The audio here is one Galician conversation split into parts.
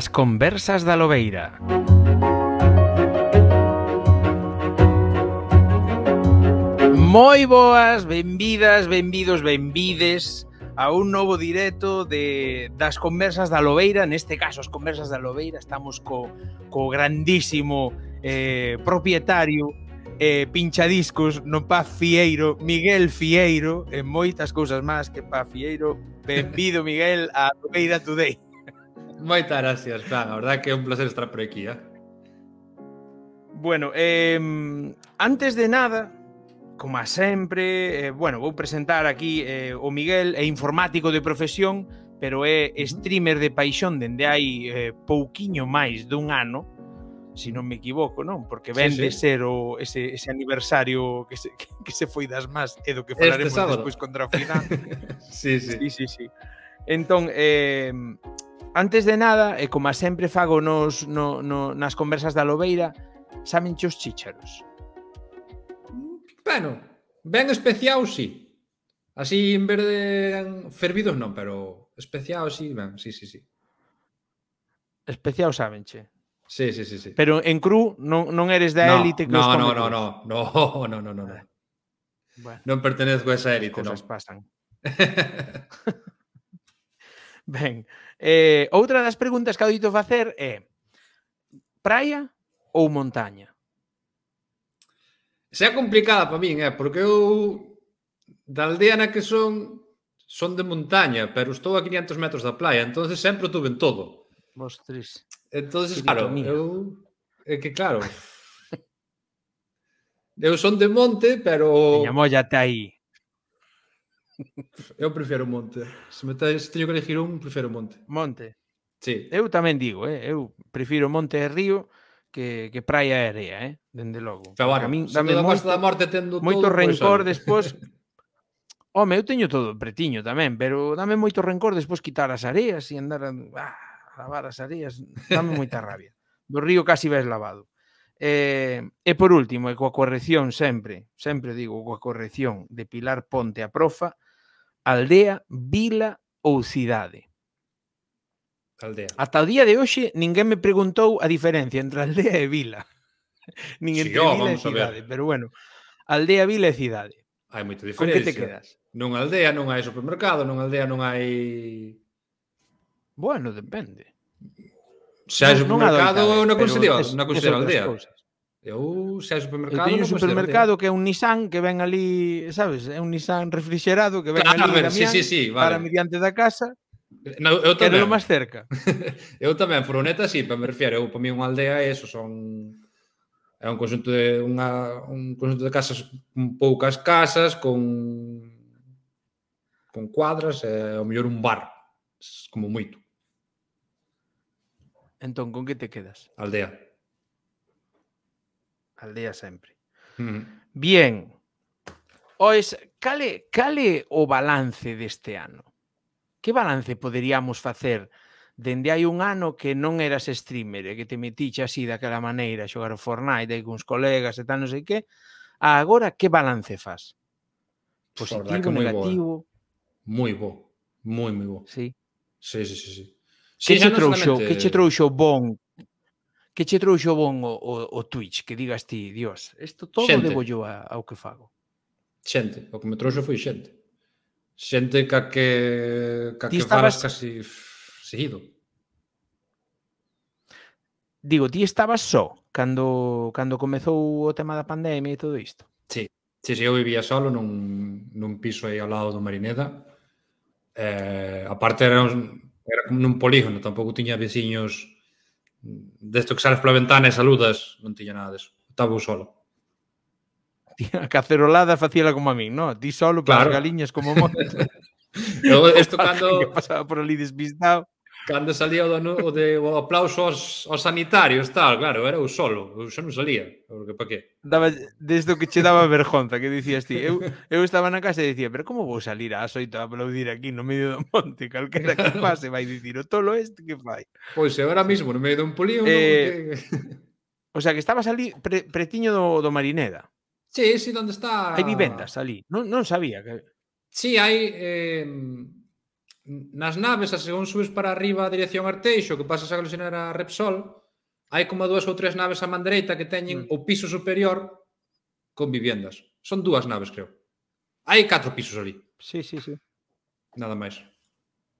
As conversas da Lobeira. Moi boas, benvidas, benvidos, benvides a un novo directo de das conversas da Lobeira, neste caso as conversas da Lobeira, estamos co, co grandísimo eh, propietario eh, pinchadiscos no Paz Fieiro, Miguel Fieiro, e moitas cousas máis que Paz Fieiro. Benvido, Miguel, a Lobeira Today. Moitas gracias, Fran. A verdad que é un placer estar por aquí, eh? Bueno, eh, antes de nada, como a sempre, eh, bueno, vou presentar aquí eh, o Miguel, é informático de profesión, pero é streamer de paixón dende hai eh, pouquiño máis dun ano, se si non me equivoco, non? Porque ven sí, sí. de ser o, ese, ese aniversario que se, que, se foi das más e do que falaremos sábado. despois contra o final. sí, sí. sí, sí, sí. Entón, eh, antes de nada, e como sempre fago nos, no, no, nas conversas da Lobeira, saben os chícharos. Bueno, ben especial, sí. Así en vez de fervidos non, pero especial, sí, ben, sí, sí, sí. Especiados sabenche. Sí, sí, sí, sí. Pero en cru non, non eres da no, élite que no, os no, no, no, no, no, no, no, no. Bueno, non pertenezco a esa élite, non. Cosas pasan. ben, Eh, outra das preguntas que audito facer é praia ou montaña? Se é complicada para min, é, porque eu da aldea na que son son de montaña, pero estou a 500 metros da playa, entonces sempre tuve en todo. Vos tres. Entonces, claro, eu é que claro. eu son de monte, pero Miña molla aí. Eu prefiro o monte. Se me tens, teño que elegir un, prefiro o monte. Monte. Sí. Eu tamén digo, eh? eu prefiro monte e río que, que praia e area, eh? dende logo. Pero bueno, a min, dame da Costa da Morte tendo moito pois todo, rencor despois Home, eu teño todo pretiño tamén, pero dame moito rencor despois quitar as areas e andar a, ah, lavar as areas, dame moita rabia. Do río casi ves lavado. Eh, e por último, e coa corrección sempre, sempre digo coa corrección de Pilar Ponte a profa, aldea, vila ou cidade? Aldea. Ata o día de hoxe ninguén me preguntou a diferencia entre aldea e vila. Nin entre sí, oh, vila e cidade, pero bueno, aldea, vila e cidade. Hai moita diferencia. Con que te quedas? Nunha aldea non hai supermercado, nunha aldea non hai Bueno, depende. Se hai supermercado, é non consideración, unha consideración aldea. Cousas. Eu sei supermercado, eu teño un supermercado que é un Nissan que ven ali, sabes, é un Nissan refrigerado que ven claro, ali ver, sí, sí, sí, vale. para mediante da casa. No, eu tamén. Quero máis cerca. eu tamén, furgoneta, sí, pero me refiero, eu para mí unha aldea é eso, son é un conxunto de unha un conxunto de casas, con poucas casas con con cuadras e ao mellor un bar, como moito. Entón, con que te quedas? Aldea aldea sempre. Mm. Bien. Ois, cale, cale o balance deste ano? Que balance poderíamos facer dende hai un ano que non eras streamer e que te metiche así daquela maneira a xogar o Fortnite e cuns colegas e tal, non sei que, a agora que balance faz? Pois, Positivo, que negativo? Moi bo, moi, moi bo. Sí. Sí, sí, sí, sí. sí que, che trouxo, que che trouxo bon que che trouxo bon o, o, o Twitch, que digas ti, Dios, isto todo xente. debo yo a, ao que fago. Xente, o que me trouxo foi xente. Xente ca que, ca ti que estabas... falas casi seguido. Digo, ti estabas só cando, cando comezou o tema da pandemia e todo isto? Sí, sí, sí eu vivía solo nun, nun piso aí ao lado do Marineda. Eh, aparte era, un, era como nun polígono, tampouco tiña veciños Desto que sales pola ventana e saludas, non tiña nada deso. Estaba eu solo. Tía, a cacerolada facíala como a min, non? Ti solo, claro. as galiñas como monte. Isto cando... Que pasaba por ali despistado. Cando salía o, danu, o, de, o aplauso aos, aos sanitarios, tal, claro, era eu solo, eu xa non salía, porque pa que? Daba, desde o que che daba vergonza, que dicías ti, eu, eu estaba na casa e dicía, pero como vou salir ás oito a aplaudir aquí no medio do monte, calquera que pase vai dicir, o tolo este que fai? Pois eu ahora mismo no medio dun polígono... Eh, porque... O sea, que estabas ali pre, pretiño do, do Marineda. Sí, sí, onde está... Hai vivendas ali, non, non sabía que... Sí, hai... Eh, nas naves, a según subes para arriba a dirección Arteixo, que pasas a colisionar a Repsol, hai como dúas ou tres naves a man dereita que teñen mm. o piso superior con viviendas. Son dúas naves, creo. Hai catro pisos ali. Sí, sí, sí. Nada máis.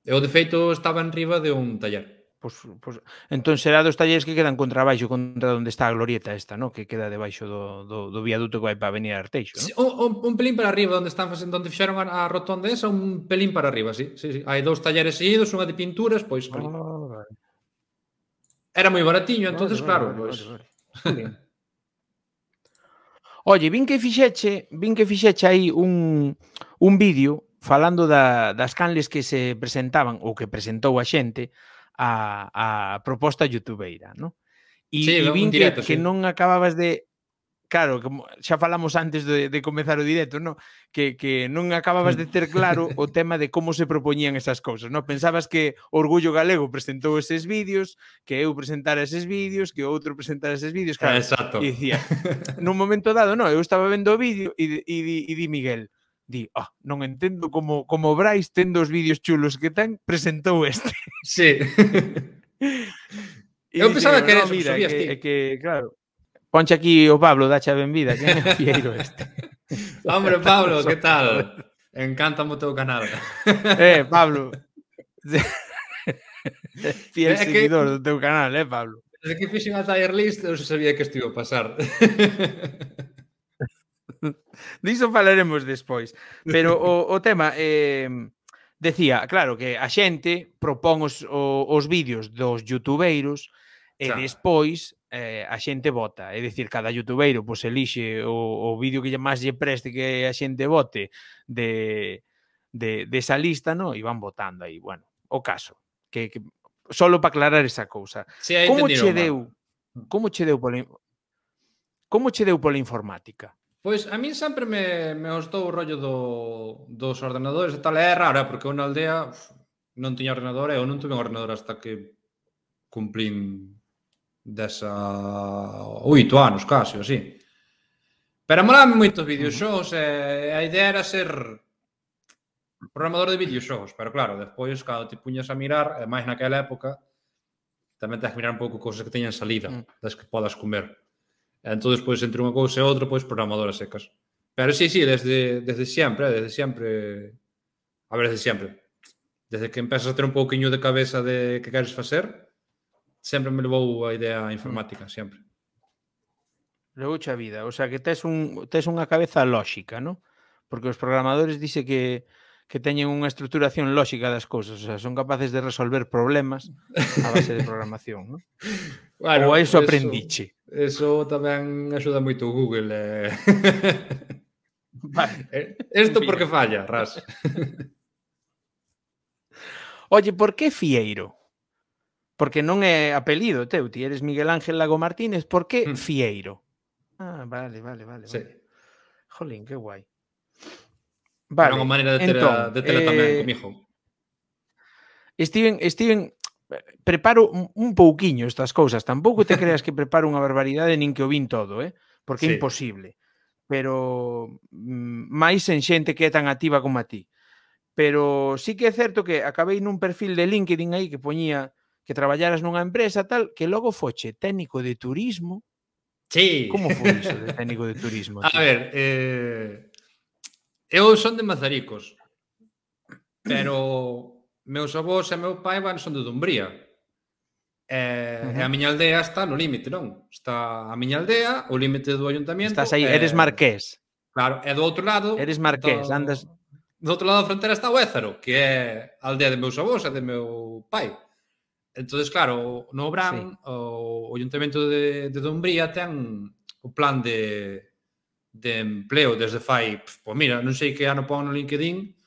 Eu, de feito, estaba en riba de un taller. Pois, pois, entón será dos talleres que quedan contra baixo contra onde está a glorieta esta, no? que queda debaixo do, do, do viaduto que vai para Avenida Arteixo. ¿no? Sí, un, un, pelín para arriba, onde están facendo, onde fixeron a, a rotonda esa, un pelín para arriba, sí, sí, sí. Hai dous talleres seguidos, unha de pinturas, pois... Oh, vale. Era moi baratiño, entonces vale, claro, vale, pois... Vale, vale. Oye, vin que fixeche, vin que fixeche aí un, un vídeo falando da, das canles que se presentaban ou que presentou a xente a, a proposta youtubeira, no? E, sí, e vin directo, que, sí. que non acababas de claro, como xa falamos antes de, de comezar o directo, no? que, que non acababas de ter claro o tema de como se propoñían esas cousas. No? Pensabas que Orgullo Galego presentou eses vídeos, que eu presentara eses vídeos, que outro presentara eses vídeos. Claro, Exacto. E dicía, nun momento dado, no, eu estaba vendo o vídeo e, e, e, e di Miguel, di, oh, non entendo como, como Brais tendo os vídeos chulos que ten, presentou este. Sí. e Eu pensaba que era no, mira, que, que, que, claro, ponche aquí o Pablo, dacha benvida, que é o fieiro este. Hombre, Pablo, que tal? Encanta o teu canal. eh, Pablo. Fiel é seguidor que... do teu canal, eh, Pablo. Desde que fixen a tier list, eu sabía que isto iba a pasar. Diso falaremos despois. Pero o, o tema... Eh, decía, claro, que a xente propón os, o, os vídeos dos youtubeiros e Xa. despois eh, a xente vota. É dicir, cada youtubeiro pois, elixe o, o vídeo que máis lle preste que a xente vote de, de, de esa lista, no? e van votando aí. Bueno, o caso. Que, que solo para aclarar esa cousa. Sí, como che deu? Como che deu pola, como che deu pola informática? Pois a min sempre me, me gostou o rollo do, dos ordenadores e tal. É raro, eh, porque eu na aldea uf, non tiña ordenador e eu non tuve un ordenador hasta que cumplín desa oito anos, casi, así. Pero molame moitos videoxogos e eh, a idea era ser programador de videoxogos, pero claro, despois cando te puñas a mirar, e máis naquela época, tamén tens que mirar un pouco cousas que teñan salida, mm. das que podas comer. Entón, pois, entre unha cousa e outra, pois, programadoras secas. Pero sí, sí, desde, desde sempre, desde sempre... A ver, desde sempre. Desde que empezas a ter un pouquiño de cabeza de que queres facer, sempre me levou a idea informática, sempre. Levou a vida, o sea, que tes, un, tes unha cabeza lóxica, non? Porque os programadores dice que que teñen unha estruturación lóxica das cousas, o sea, son capaces de resolver problemas a base de programación, non? Bueno, Ou a iso, pois iso... aprendiche. Eso tamén axuda moito o Google. Eh... Vale. Eh, Isto porque falla, Ras. Oye, por que Fieiro? Porque non é apelido teu, ti eres Miguel Ángel Lago Martínez, por que mm. Fieiro? Ah, vale, vale, vale. Sí. vale. Jolín, que guai. Vale. Era unha maneira de ter, entón, de ter eh... tamén comigo. Steven, Steven preparo un, un pouquiño estas cousas, tampouco te creas que preparo unha barbaridade nin que o vin todo, eh? porque sí. é imposible. Pero mm, máis en xente que é tan activa como a ti. Pero sí que é certo que acabei nun perfil de LinkedIn aí que poñía que traballaras nunha empresa tal, que logo foche técnico de turismo. Sí. Como foi iso de técnico de turismo? Tío? A ver, eh, eu son de Mazaricos, pero meus avós e meu pai van son de Dumbría. E, uh -huh. e a miña aldea está no límite, non? Está a miña aldea, o límite do ayuntamiento. Estás aí, e... eres marqués. Claro, e do outro lado... Eres marqués, do... andas... Do outro lado da frontera está o Ézaro, que é a aldea de meus avós e de meu pai. Entonces, claro, no Bran, sí. o, o Ayuntamento de, de Dumbría ten o plan de, de empleo desde fai, pois pues, mira, non sei que ano pon no LinkedIn,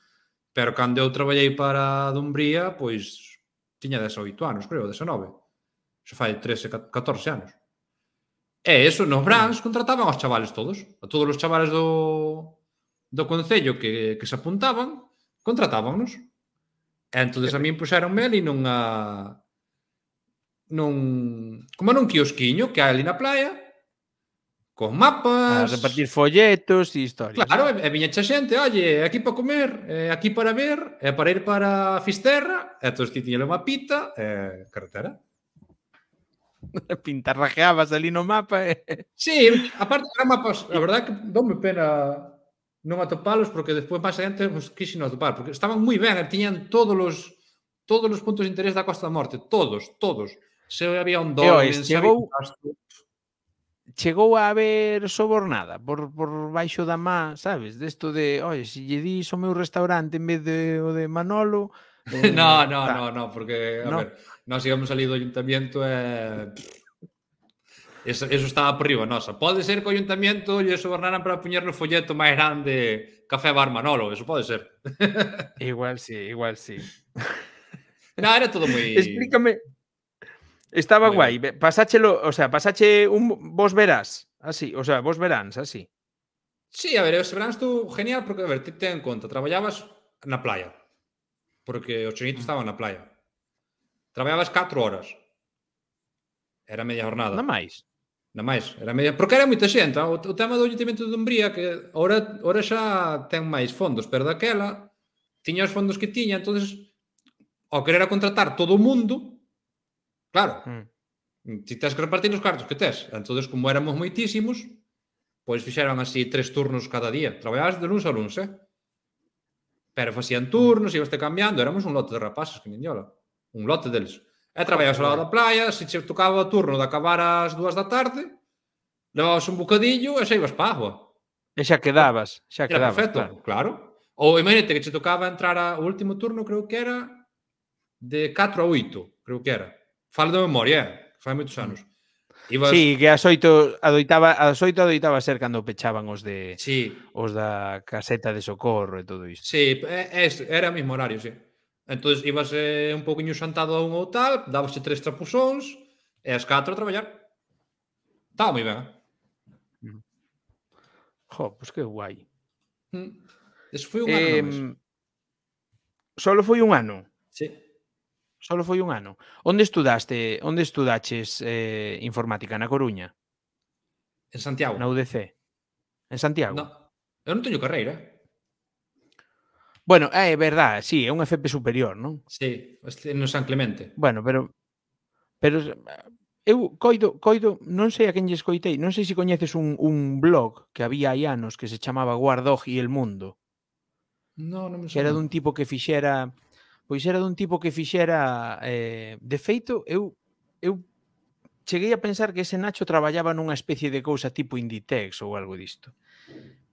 Pero cando eu traballei para Dumbría, pois tiña 18 anos, creo, 19. Xa fai 13, 14 anos. E eso, nos Brans contrataban aos chavales todos. A todos os chavales do, do Concello que, que se apuntaban, contratábanos. E entonces a min puxeronme ali nunha... Nun, como nun kiosquiño que hai ali na playa, con mapas... A repartir folletos e historias. Claro, ¿no? e, e xa xente, oye, aquí para comer, eh, aquí para ver, e para ir para Fisterra, e todos ti tiñan o pita, eh, carretera. Pintarrajeabas ali no mapa. Eh. Sí, aparte eran mapas, a verdad que donme pena non atopalos porque despois máis adiante os quixen atopar, porque estaban moi ben, tiñan todos os todos os puntos de interés da Costa da Morte, todos, todos. Se había un doble, se había un castro chegou a haber sobornada por, por baixo da má, sabes? Desto de, oi, se lle dis o meu restaurante en vez de o de Manolo... Eh, no, no, ta. no, no, porque, a no. ver, nós íbamos ali do ayuntamiento e... Eh, eso, eso estaba por riba nosa. Pode ser que o ayuntamiento lle sobornaran para poñer no folleto máis grande Café Bar Manolo, eso pode ser. igual sí, igual sí. No, era todo moi... Explícame, Estaba Muy guai. Pasáchelo, o sea, pasache un vos verás, así, o sea, vos veráns, así. Sí, a ver, eh, os veráns tú genial porque a ver, te en conta, traballabas na playa. Porque os chinito mm. estaban na playa. Traballabas 4 horas. Era media jornada. Na máis. Na máis, era media, porque era moita xente, ah, o, o tema do ayuntamiento de Umbría que ora ora xa ten máis fondos, pero daquela tiña os fondos que tiña, entonces ao querer a contratar todo o mundo, Claro. Mm. Ti tens que repartir os cartos que tes. Entón, como éramos moitísimos, pois fixeron así tres turnos cada día. Traballabas de luns a luns, eh? Pero facían turnos, ibaste cambiando, éramos un lote de rapaces que mendiola. Un lote deles. E traballabas ao lado da playa, se che tocaba o turno de acabar ás dúas da tarde, levabas un bocadillo e xa ibas pa agua. E xa quedabas, xa era quedabas. perfecto, claro. claro. Ou imagínate que che tocaba entrar ao último turno, creo que era de 4 a 8, creo que era. Falo da memoria, fai moitos anos. Ibas... Sí, que as oito adoitaba, as oito adoitaba ser cando pechaban os de sí. os da caseta de socorro e todo isto. Sí, es, era o mesmo horario, sí. Entón, ibas eh, un poquinho xantado a un ou tal, dabase tres trapusóns e as catro a traballar. Estaba moi ben. Eh? Jo, pois pues que guai. Mm. Eso foi un eh, ano. Solo foi un ano? Sí. Solo foi un ano. Onde estudaste, onde estudaches eh, informática na Coruña? En Santiago. Na UDC. En Santiago. No. Eu non teño carreira. Bueno, eh, é verdad, sí, é un FP superior, non? Sí, no San Clemente. Bueno, pero pero eu coido, coido, non sei a quen lle escoitei, non sei se coñeces un, un blog que había hai anos que se chamaba Guardog e el Mundo. No, non me Que era dun tipo que fixera pois era dun tipo que fixera eh, de feito, eu eu cheguei a pensar que ese Nacho traballaba nunha especie de cousa tipo Inditex ou algo disto.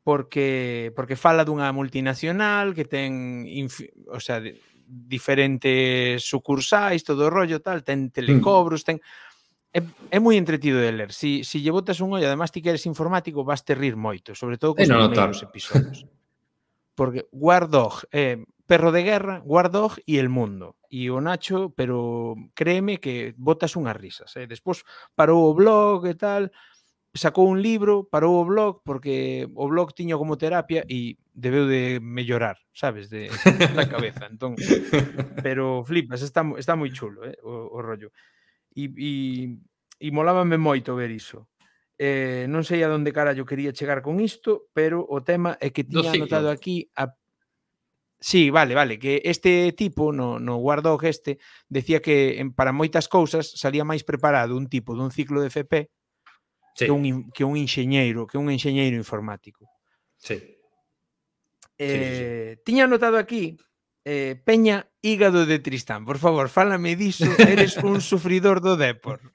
Porque porque fala dunha multinacional que ten, infi, o sea, de, diferentes sucursais, todo o rollo tal, ten telecobros, mm. ten É, é moi entretido de ler. Si, si lle botas un ollo, además ti que eres informático, vas te rir moito, sobre todo cos primeiros episodios. Porque Guardog, eh, Perro de Guerra, Guardog e El Mundo. E o Nacho, pero créeme que botas unhas risas. Eh? Despois parou o blog e tal, sacou un libro, parou o blog, porque o blog tiña como terapia e debeu de mellorar, sabes, de, da cabeza. Entón, pero flipas, está, está moi chulo eh, o, o rollo. E, e, e molábame moito ver iso. Eh, non sei a donde carallo quería chegar con isto, pero o tema é que tiña anotado aquí a Sí, vale, vale, que este tipo no, no Wardog este decía que en, para moitas cousas salía máis preparado un tipo dun ciclo de FP sí. que, un, que un enxeñeiro, que un enxeñeiro informático. Sí. Eh, sí, sí. Tiña anotado aquí eh, Peña Hígado de Tristán. Por favor, fálame diso, eres un sufridor do Depor.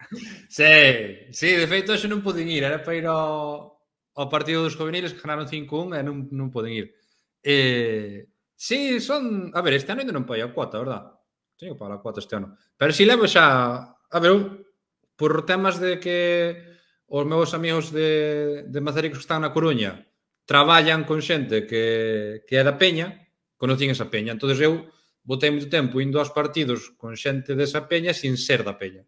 Sí, sí, de feito xa non poden ir, era para ir ao, ao partido dos juveniles que ganaron 5-1 e non, non poden ir. Eh, Sí, son... A ver, este ano ainda non paguei a cuota, verdad? Teño que pagar a cuota este ano. Pero si levo xa... A ver, eu, por temas de que os meus amigos de, de Mazaricos que están na Coruña traballan con xente que, que é da Peña, conocín esa Peña. entonces eu botei moito tempo indo aos partidos con xente desa Peña sin ser da Peña.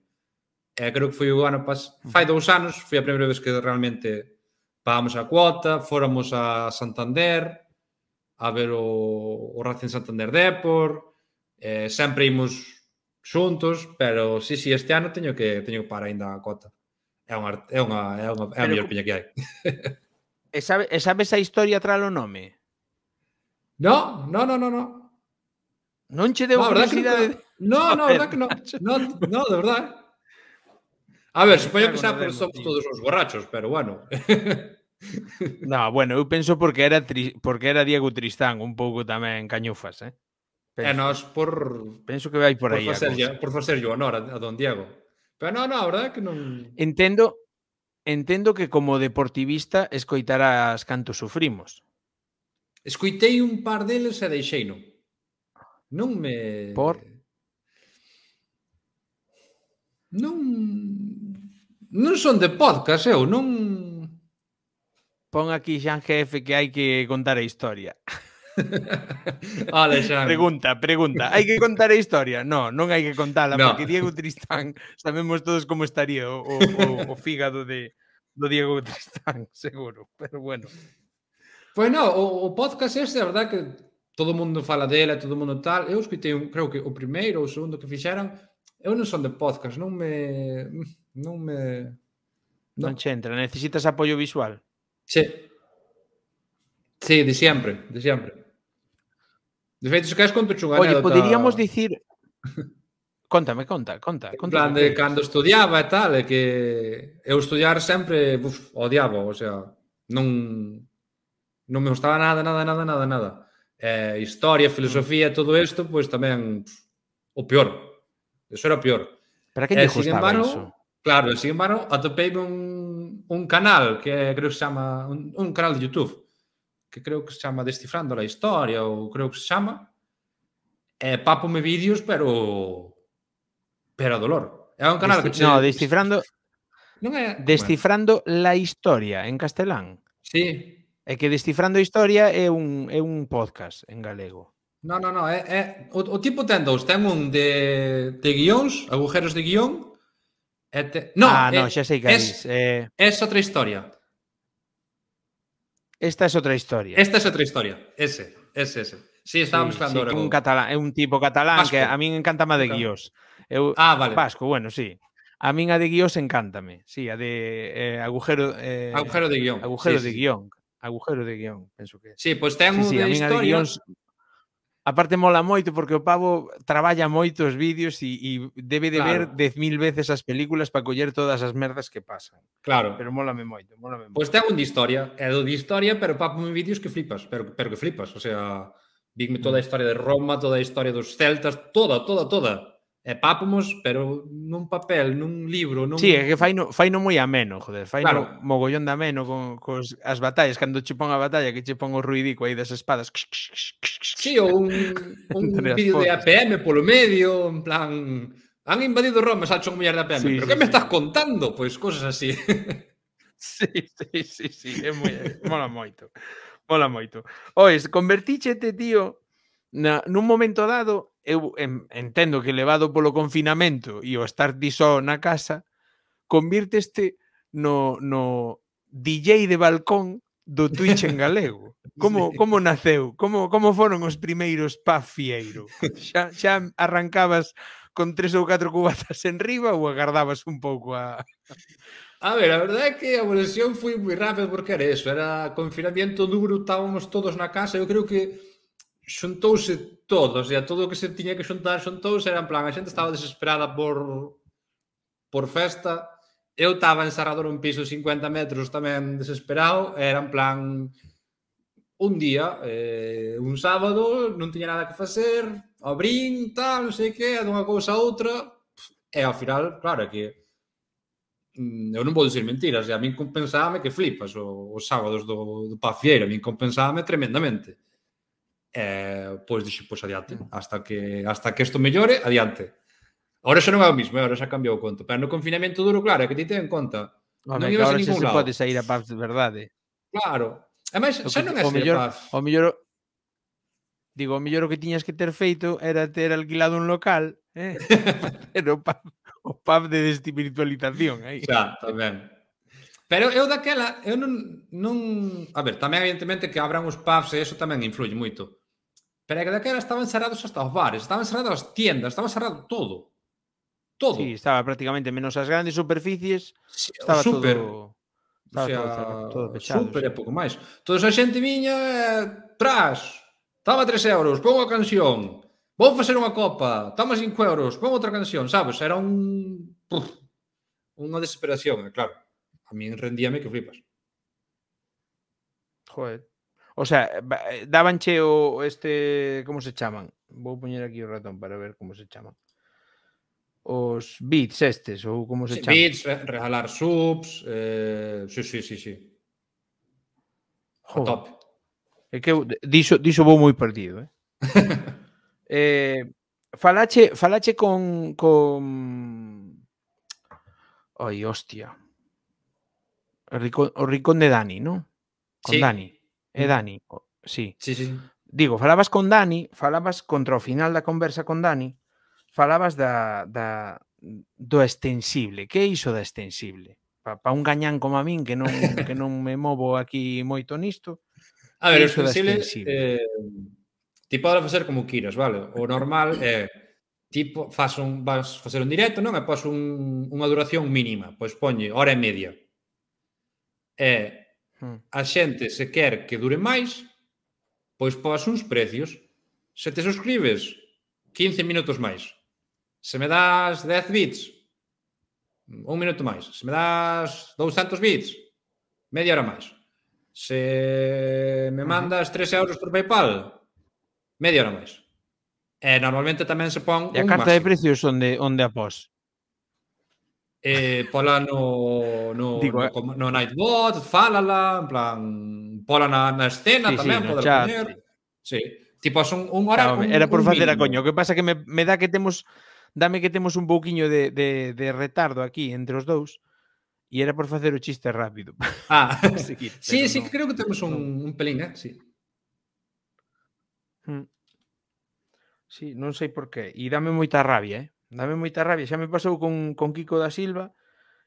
E creo que foi o ano pas... Fai dous anos, foi a primeira vez que realmente pagamos a cuota, fóramos a Santander, a ver o, o Racing Santander Depor, eh, sempre imos xuntos, pero sí, sí, este ano teño que teño que parar ainda a cota. É unha é unha é unha é a mellor piña que hai. E sabe, e sabes a historia tras o nome? No, no, no, no, no. Non che deu no, curiosidade. No, no, verdad que no. No, no, de verdad. A ver, supoño que xa por somos todos os borrachos, pero bueno. No, bueno, eu penso porque era tri... porque era Diego Tristán un pouco tamén cañufas, eh? Penso. E nós por... Penso que vai por, por aí. Facerlle, por facerlle o honor a, a don Diego. Pero non, non, a verdade é que non... Entendo, entendo que como deportivista escoitarás canto sufrimos. Escoitei un par deles e deixei non. Non me... Por? Non... Non son de podcast, eu, non Pon aquí Xan Jefe que hai que contar a historia. Ole, Xan. Pregunta, pregunta. Hai que contar a historia? No, non hai que contala, no. porque Diego Tristán sabemos todos como estaría o, o, o fígado de, do Diego Tristán, seguro. Pero bueno. Pois non, o, o podcast este, a verdad que todo mundo fala dela, todo mundo tal. Eu escutei, un, creo que o primeiro ou o segundo que fixeran, eu non son de podcast, non me... Non me... Non, non che entra, necesitas apoio visual. Sí. Sí, de sempre, de sempre. De feito, se queres conto chunga Oye, poderíamos dicir Contame, conta, conta. conta plan de cando estudiaba e tal, é que eu estudiar sempre uf, odiaba, o sea, non non me gustaba nada, nada, nada, nada, nada. Eh, historia, filosofía, todo isto, pois pues, tamén pf, o peor. Eso era o peor. Para que eh, lle gustaba embargo, iso? Claro, sin embargo, atopei un un, canal que creo que se chama un, un canal de YouTube que creo que se chama Descifrando a Historia ou creo que se chama e papome vídeos pero pero a dolor. É un canal Desti que che... No, Descifrando Non é Descifrando bueno. la Historia en castelán. Sí. É que Descifrando a Historia é un é un podcast en galego. No, no, no, é, é o, o tipo ten dous, ten un de, de guións, agujeros de guión, No, ah, no, que es-. Eh, é outra historia. esta é outra historia. Esta é outra historia. Ese, ese, ese. Sí, estaba Sí, mezclando sí, un catalán, é un tipo catalán Vasco. que a min encanta má de guiós. Eu Ah, vale. Vasco, bueno, sí. A min a de guiós encántame. Sí, a de eh, agujero eh, Agujero de guion. agujero sí, de guion. Agujero de guion, penso que. Sí, pois ten Sí, un sí, a de guións aparte mola moito porque o pavo traballa moito os vídeos e, e debe de claro. ver 10.000 veces as películas para coller todas as merdas que pasan. Claro. Pero mólame moito, mólame moito. Pois pues ten un de historia, é do de historia, pero papo en vídeos que flipas, pero, pero que flipas, o sea, vime toda a mm. historia de Roma, toda a historia dos celtas, toda, toda, toda é papo mos, pero nun papel, nun libro, nun... Sí, é que fai no, fai no moi ameno, joder, fai claro. no mogollón de ameno con, cos, as batallas, cando che pon a batalla, que che pon o ruidico aí das espadas. Sí, ou un, un vídeo de APM polo medio, en plan... Han invadido Roma, xa chon mullar de APM, sí, pero sí, que sí. me estás contando? Pois pues cosas así. sí, sí, sí, sí, é moi... mola moito. Mola moito. Ois, convertíchete, tío, na, nun momento dado eu entendo que levado polo confinamento e o estar ti só na casa, convirteste no, no DJ de balcón do Twitch en galego. Como, sí. como naceu? Como, como foron os primeiros pa fieiro? Xa, xa arrancabas con tres ou catro cubatas en riba ou agardabas un pouco a... A ver, a verdade é que a evolución foi moi rápida porque era eso, era confinamiento duro, estábamos todos na casa, eu creo que xuntouse todos, e a todo o que se tiña que xuntar xuntouse, era en plan, a xente estaba desesperada por por festa, eu estaba encerrado nun piso de 50 metros tamén desesperado, era en plan un día, eh, un sábado, non tiña nada que facer, abrín, tal, non sei que, dunha cousa a outra, e ao final, claro, que mm, eu non vou dicir mentiras, e a min compensábame que flipas o, os sábados do, do Pafieira, a min compensábame tremendamente eh, pois dixen, pois adiante, mm. hasta que hasta que isto mellore, adiante. Ahora xa non é o mismo, eh, ahora xa cambiou o conto, pero no confinamento duro, claro, é que ti te en conta. Home, non ibas a ningún lado. Podes sair a paz de verdade. Claro. Ademais, xa non é o mellor, paz. O mellor digo, o mellor o que tiñas que ter feito era ter alquilado un local, eh? Pero o pub, o pub de desespiritualización aí. Xa, tamén. Pero eu daquela, eu non, non... A ver, tamén evidentemente que abran os pubs e eso tamén influye moito. Pero daquela estaban cerrados hasta os bares, estaban cerrados as tiendas, estaba cerrado todo. Todo. Sí, estaba prácticamente menos as grandes superficies, estaba super, todo estaba o sea, todo, cerrado, todo pechado. Super e pouco máis. Toda a xente viña eh, tras, toma 3 euros, pon a canción, vou facer unha copa, toma 5 euros, pon outra canción, sabes? Era un... Puf, unha desesperación, claro. A min rendíame que flipas. Joder. O sea, eh, dabanche o este, como se chaman? Vou poñer aquí o ratón para ver como se chaman. Os bits estes ou como se sí, chaman? Bits, regalar subs, eh, sí, sí, sí, sí. O top. É que eu dixo vou moi perdido, eh? eh falache, falache con con Oi, hostia. O Ricón, o de Dani, non? Con sí. Dani. E mm. Dani, sí. Sí, sí. Digo, falabas con Dani, falabas contra o final da conversa con Dani, falabas da, da do extensible. Que é iso da extensible? Pa, pa un gañán como a min que non que non me movo aquí moito nisto. A ver, o extensible, extensible? Eh, ti podes facer como queiras, vale? O normal é tipo fas un vas facer un directo, non? E pos un, unha duración mínima, pois poñe hora e media. E Hmm. A xente se quer que dure máis, pois pos uns precios. Se te suscribes, 15 minutos máis. Se me das 10 bits, un minuto máis. Se me das 200 bits, media hora máis. Se me mandas 3 euros por Paypal, media hora máis. E normalmente tamén se pon E a un carta máximo. de precios onde onde a pos? eh, pola no, no, Digo, no, eh. no, no Nightbot, fálala, en plan, pola na, na escena sí, tamén, sí, poder chat, poner. Sí. sí. Tipo, son un hora... Claro, un, era por un facer mínimo. a coño. O que pasa que me, me dá que temos dame que temos un pouquiño de, de, de retardo aquí entre os dous e era por facer o chiste rápido. Ah, seguir, sí, sí, no, creo que temos un, un pelín, eh? sí. Hmm. Sí, non sei por qué. E dame moita rabia, eh? dame moita rabia. Xa me pasou con, con Kiko da Silva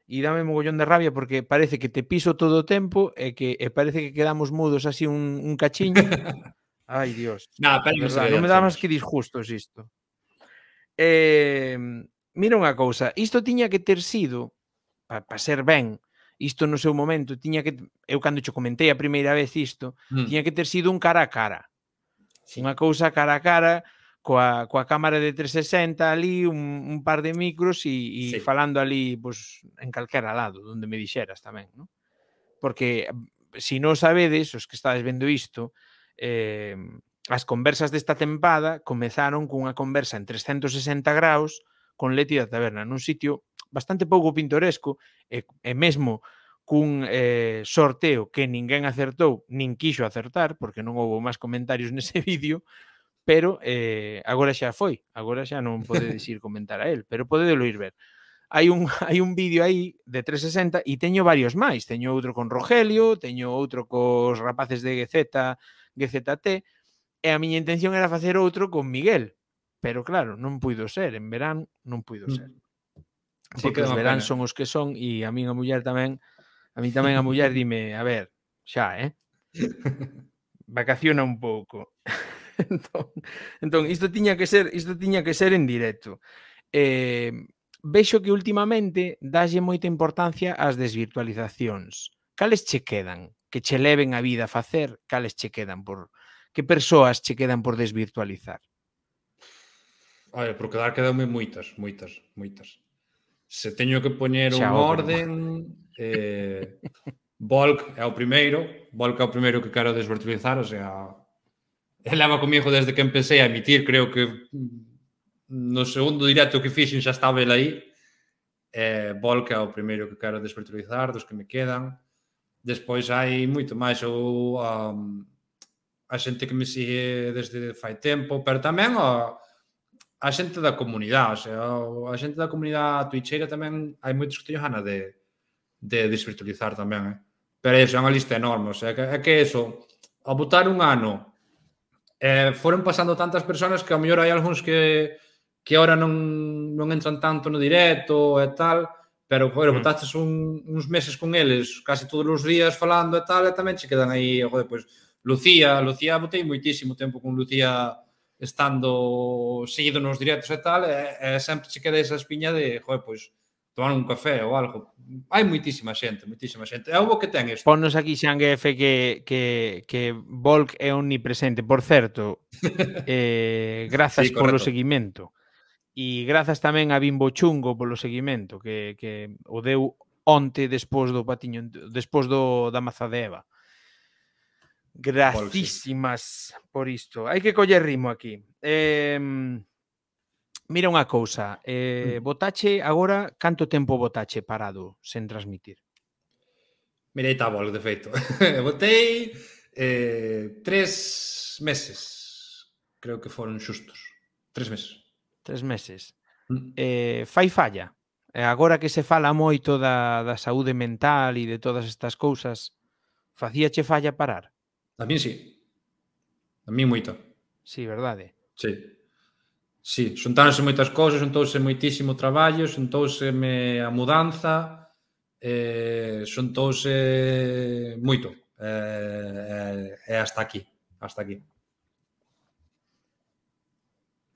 e dame mogollón de rabia porque parece que te piso todo o tempo e que e parece que quedamos mudos así un, un cachiño. Ai, Dios. Nah, non me dá máis que disgustos isto. Eh, mira unha cousa, isto tiña que ter sido para pa ser ben, isto no seu momento tiña que eu cando che comentei a primeira vez isto, mm. tiña que ter sido un cara a cara. Sí. Unha cousa cara a cara coa, coa cámara de 360 ali, un, un par de micros e, e sí. falando ali pues, en calquera lado, onde me dixeras tamén, non? Porque se si non sabedes, os que estades vendo isto, eh, as conversas desta tempada comezaron cunha conversa en 360 graus con Leti da Taberna, nun sitio bastante pouco pintoresco e, e mesmo cun eh, sorteo que ninguén acertou, nin quixo acertar, porque non houve máis comentarios nese vídeo, pero eh, agora xa foi, agora xa non podedes ir comentar a él, pero podedelo ir ver. Hai un, hai un vídeo aí de 360 e teño varios máis, teño outro con Rogelio, teño outro cos rapaces de GZ, GZT, e a miña intención era facer outro con Miguel, pero claro, non puido ser, en verán non puido ser. Mm. Sí, porque os verán pena. son os que son e a min a muller tamén, a mí tamén a muller dime, a ver, xa, eh? Vacaciona un pouco. entón, entón, isto tiña que ser, isto tiña que ser en directo. Eh, vexo que últimamente dalle moita importancia ás desvirtualizacións. Cales che quedan? Que che leven a vida a facer, cales che quedan por que persoas che quedan por desvirtualizar? Olha, por quedar quedoume moitas, moitas, moitas. Se teño que poñer un orden, eh, Volk é o primeiro, Volk é o primeiro que quero desvirtualizar, o sea, leva comigo desde que empecé a emitir, creo que mm, no segundo directo que fixen xa estaba ele aí. Eh, Volca o primeiro que quero desvirtualizar, dos que me quedan. Despois hai moito máis ou um, a xente que me sigue desde fai tempo, pero tamén a, a xente da comunidade, o sea, a xente da comunidade twitcheira tamén hai moitos que teño gana de, de desvirtualizar tamén, eh? pero iso é unha lista enorme, o sea, que, é que eso, a botar un ano eh, foron pasando tantas persoas que ao mellor hai algúns que que ahora non, non entran tanto no directo e tal, pero joder, mm. botaches un, uns meses con eles casi todos os días falando e tal, e tamén che quedan aí, joder, pois, Lucía, Lucía botei moitísimo tempo con Lucía estando seguido nos directos e tal, e, e sempre che queda esa espiña de, joder, pois, tomar un café ou algo. Hai moitísima xente, moitísima xente. É o que ten isto. Ponnos aquí, Xanguefe, que, que, que Volk é omnipresente. Por certo, eh, grazas sí, polo seguimento. E grazas tamén a Bimbo Chungo polo seguimento, que, que o deu onte despois do patiño, despois do, da Mazadeva. Gracísimas por isto. Hai que coller ritmo aquí. Eh, Mira unha cousa, eh, mm. botache agora, canto tempo botache parado sen transmitir? Mirei tabol, de feito. Botei eh, tres meses, creo que foron xustos. Tres meses. Tres meses. Mm. Eh, fai falla. Eh, agora que se fala moito da, da saúde mental e de todas estas cousas, facíache falla parar? A mí sí. A mí moito. Sí, verdade? Sí. Sí, xuntáronse moitas cousas, xuntouse moitísimo traballo, xuntouseme a mudanza, eh, xuntouse moito. Eh, eh, hasta aquí, hasta aquí.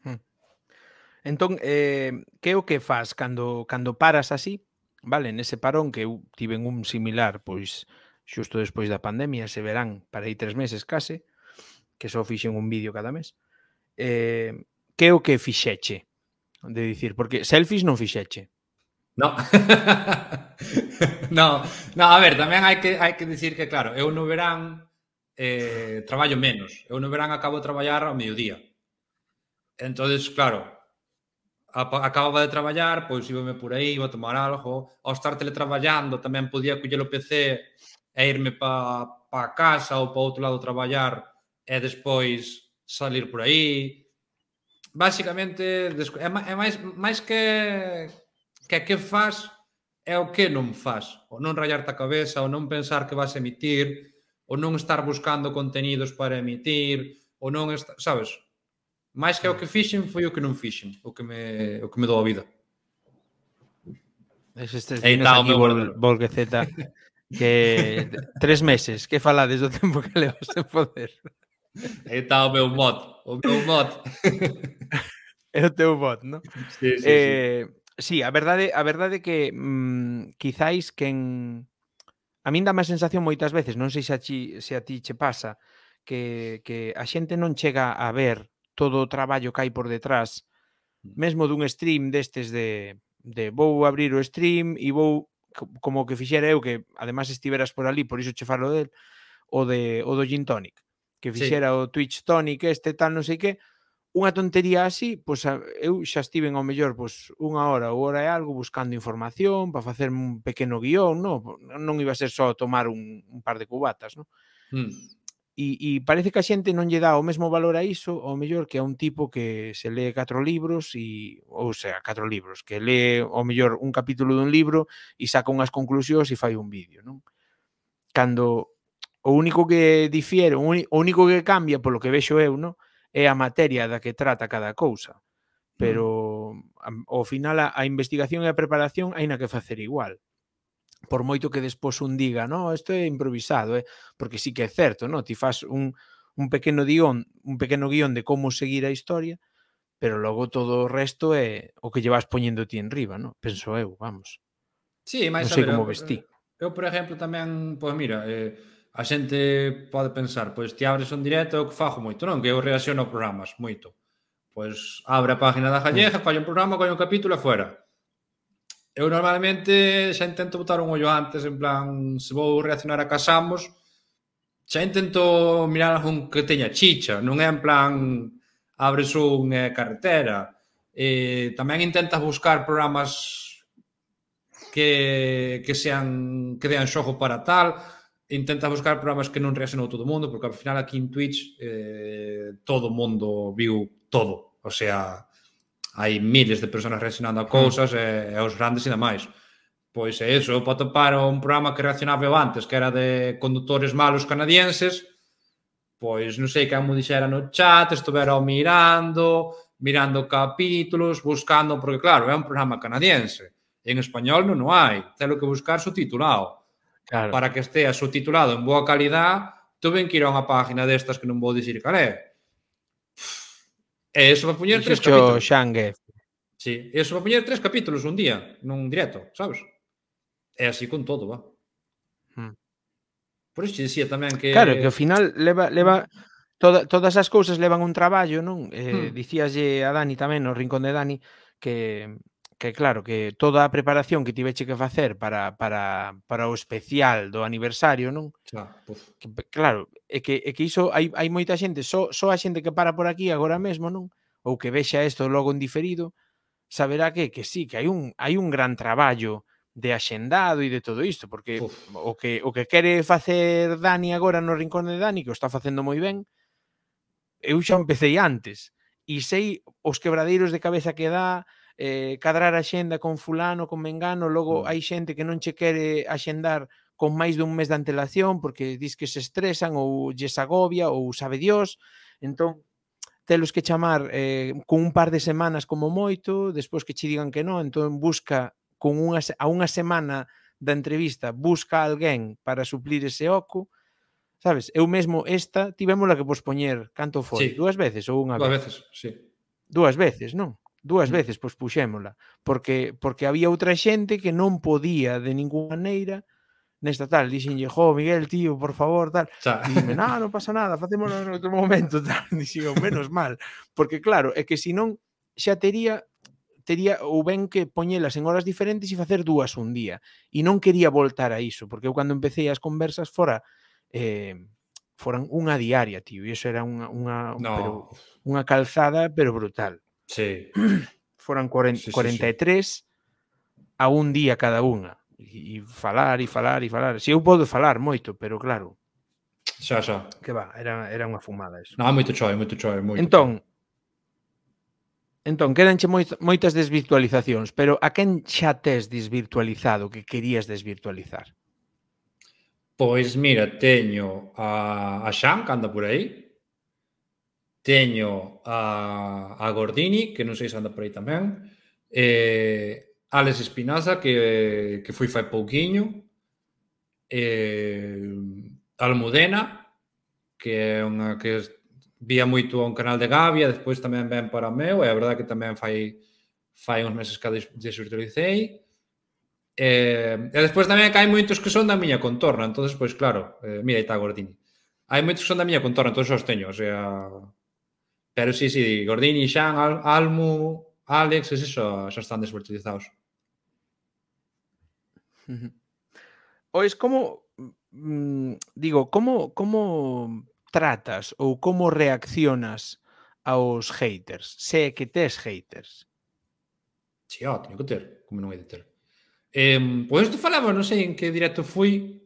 Hmm. Entón, eh, que é o que faz cando, cando paras así? Vale, nese parón que eu tiven un similar, pois xusto despois da pandemia, se verán, para aí tres meses case, que só fixen un vídeo cada mes. Eh, que é o que fixeche? De dicir, porque selfies non fixeche. No. no, no, a ver, tamén hai que hai que dicir que claro, eu no verán eh, traballo menos. Eu no verán acabo de traballar ao mediodía. Entonces, claro, acababa de traballar, pois íbame por aí, iba a tomar algo, ao estar teletraballando tamén podía coller o PC e irme pa, pa casa ou pa outro lado traballar e despois salir por aí, basicamente é máis, máis que que que faz é o que non faz, o non rayarte a cabeza, o non pensar que vas emitir, o non estar buscando contenidos para emitir, o non, estar, sabes? Máis que o que fixen foi o que non fixen, o que me o que me dou a vida. Es este Aí está o meu bol, que tres meses, que falades do tempo que levas en poder. Aí está o meu mote. O meu mote. é o teu mote, non? Sí, sí, eh, sí. sí, a verdade, a verdade que mm, quizáis en a min dame a sensación moitas veces, non sei se a ti, se a ti che pasa, que, que a xente non chega a ver todo o traballo que hai por detrás, mesmo dun stream destes de, de vou abrir o stream e vou como que fixera eu que además estiveras por ali, por iso che falo del, o de o do gin tonic que fixera sí. o Twitch Tonic este tal, non sei que, unha tontería así, pois eu xa estive ao mellor pois unha hora ou hora e algo buscando información para facer un pequeno guión, no? non iba a ser só tomar un, un par de cubatas, non? Mm. E, e parece que a xente non lle dá o mesmo valor a iso, ao mellor que a un tipo que se lee catro libros e ou sea, catro libros, que lee ao mellor un capítulo dun libro e saca unhas conclusións e fai un vídeo, non? Cando O único que difiere, o único que cambia, polo que vexo eu, no? é a materia da que trata cada cousa. Mm. Pero ao final a, a investigación e a preparación hai na que facer igual por moito que despois un diga, no, isto é improvisado, eh? porque sí que é certo, no? ti faz un, un pequeno guión, un pequeno guión de como seguir a historia, pero logo todo o resto é o que llevas poñendo ti en riba, no? penso eu, vamos. Sí, máis non sei a ver, como vestí. Eu, eu, por exemplo, tamén, pois pues mira, eh, a xente pode pensar, pois ti abres un directo, eu que fago moito, non? Que eu reacciono a programas, moito. Pois abre a página da Galleja, colle un programa, colle un capítulo e fuera. Eu normalmente xa intento botar un ollo antes, en plan, se vou reaccionar a Casamos, xa intento mirar algún que teña chicha, non é en plan abres un eh, carretera. Eh, tamén intentas buscar programas que, que sean que dean xogo para tal, intenta buscar programas que non reaccionou todo o mundo, porque ao final aquí en Twitch eh, todo o mundo viu todo. O sea, hai miles de personas reaccionando a mm. cousas e, e os grandes ainda máis. Pois é eso, eu para topar un programa que reaccionaba eu antes, que era de condutores malos canadienses, pois non sei que me dixera no chat, estuvera mirando, mirando capítulos, buscando, porque claro, é un programa canadiense. En español non o hai, telo que buscar subtitulado. titulado Claro. Para que estea subtitulado en boa calidad, tuven que ir a unha página destas que non vou dicir cal é. E eso va poñer tres capítulos. Xangue. Sí, eso va poñer tres capítulos un día, nun directo, sabes? É así con todo, va. Hmm. Por iso dicía tamén que Claro, que ao final leva leva toda, todas as cousas levan un traballo, non? Eh, hmm. dicíaslle a Dani tamén, no rincón de Dani, que que claro, que toda a preparación que tiveche que facer para, para, para o especial do aniversario, non? Xa, que, claro, é que, é que iso hai, hai moita xente, só, só a xente que para por aquí agora mesmo, non? Ou que vexa isto logo en diferido, saberá que, que sí, que hai un, hai un gran traballo de axendado e de todo isto, porque Uf. o que, o que quere facer Dani agora no rincón de Dani, que o está facendo moi ben, eu xa empecéi antes, e sei os quebradeiros de cabeza que dá, eh, cadrar a xenda con fulano, con mengano, logo mm. hai xente que non che quere axendar con máis dun mes de antelación porque dis que se estresan ou lles agobia ou sabe Dios, entón telos que chamar eh, con un par de semanas como moito, despois que che digan que non, entón busca con unha, a unha semana da entrevista, busca alguén para suplir ese oco, sabes? Eu mesmo esta tivémola que pospoñer, canto foi? Sí. dúas veces ou unha vez? Dúas veces, sí. Dúas veces, non? dúas mm. veces pois puxémola, porque porque había outra xente que non podía de ninguna maneira nesta tal, dixenlle, "Jo, Miguel, tío, por favor, tal". Dime, "No, non pasa nada, facémolo en outro momento", tal. Dixen, oh, "Menos mal", porque claro, é que se non xa tería tería ou ben que poñelas en horas diferentes e facer dúas un día. E non quería voltar a iso, porque eu cando empecé as conversas fora eh, foran unha diaria, tío, e iso era unha, unha, no. pero, unha calzada, pero brutal. Sí. Foran 40, sí, sí, 43 sí. a un día cada unha. E, e falar, e falar, e falar. Si eu podo falar moito, pero claro. Xa, xa. Que va, era, era unha fumada eso. Non, moito choi, moito choi. Moito. Entón, Entón, quedanche moitas desvirtualizacións, pero a quen xa tes desvirtualizado que querías desvirtualizar? Pois mira, teño a, a Xan, que anda por aí, teño a, a Gordini, que non sei se anda por aí tamén, eh, Alex Espinaza, que, que foi fai pouquiño, eh, Almudena, que é unha que vía moito a un canal de Gavia, despois tamén ven para meu, e a verdade que tamén fai fai uns meses que desvirtualicei. Eh, e despois tamén que hai moitos que son da miña contorna, entonces pois claro, eh, mira, aí está Gordini. Hai moitos que son da miña contorna, entón os teño, o sea, Pero sí, sí, Gordini, Xan, Al, Almu, Alex, es eso, xa están desvirtualizados. Ois, como mm, digo, como como tratas ou como reaccionas aos haters, se é que tes haters? Si, sí, ah, oh, teño que ter, como non hai de ter. Eh, pois isto falaba, non sei en que directo fui,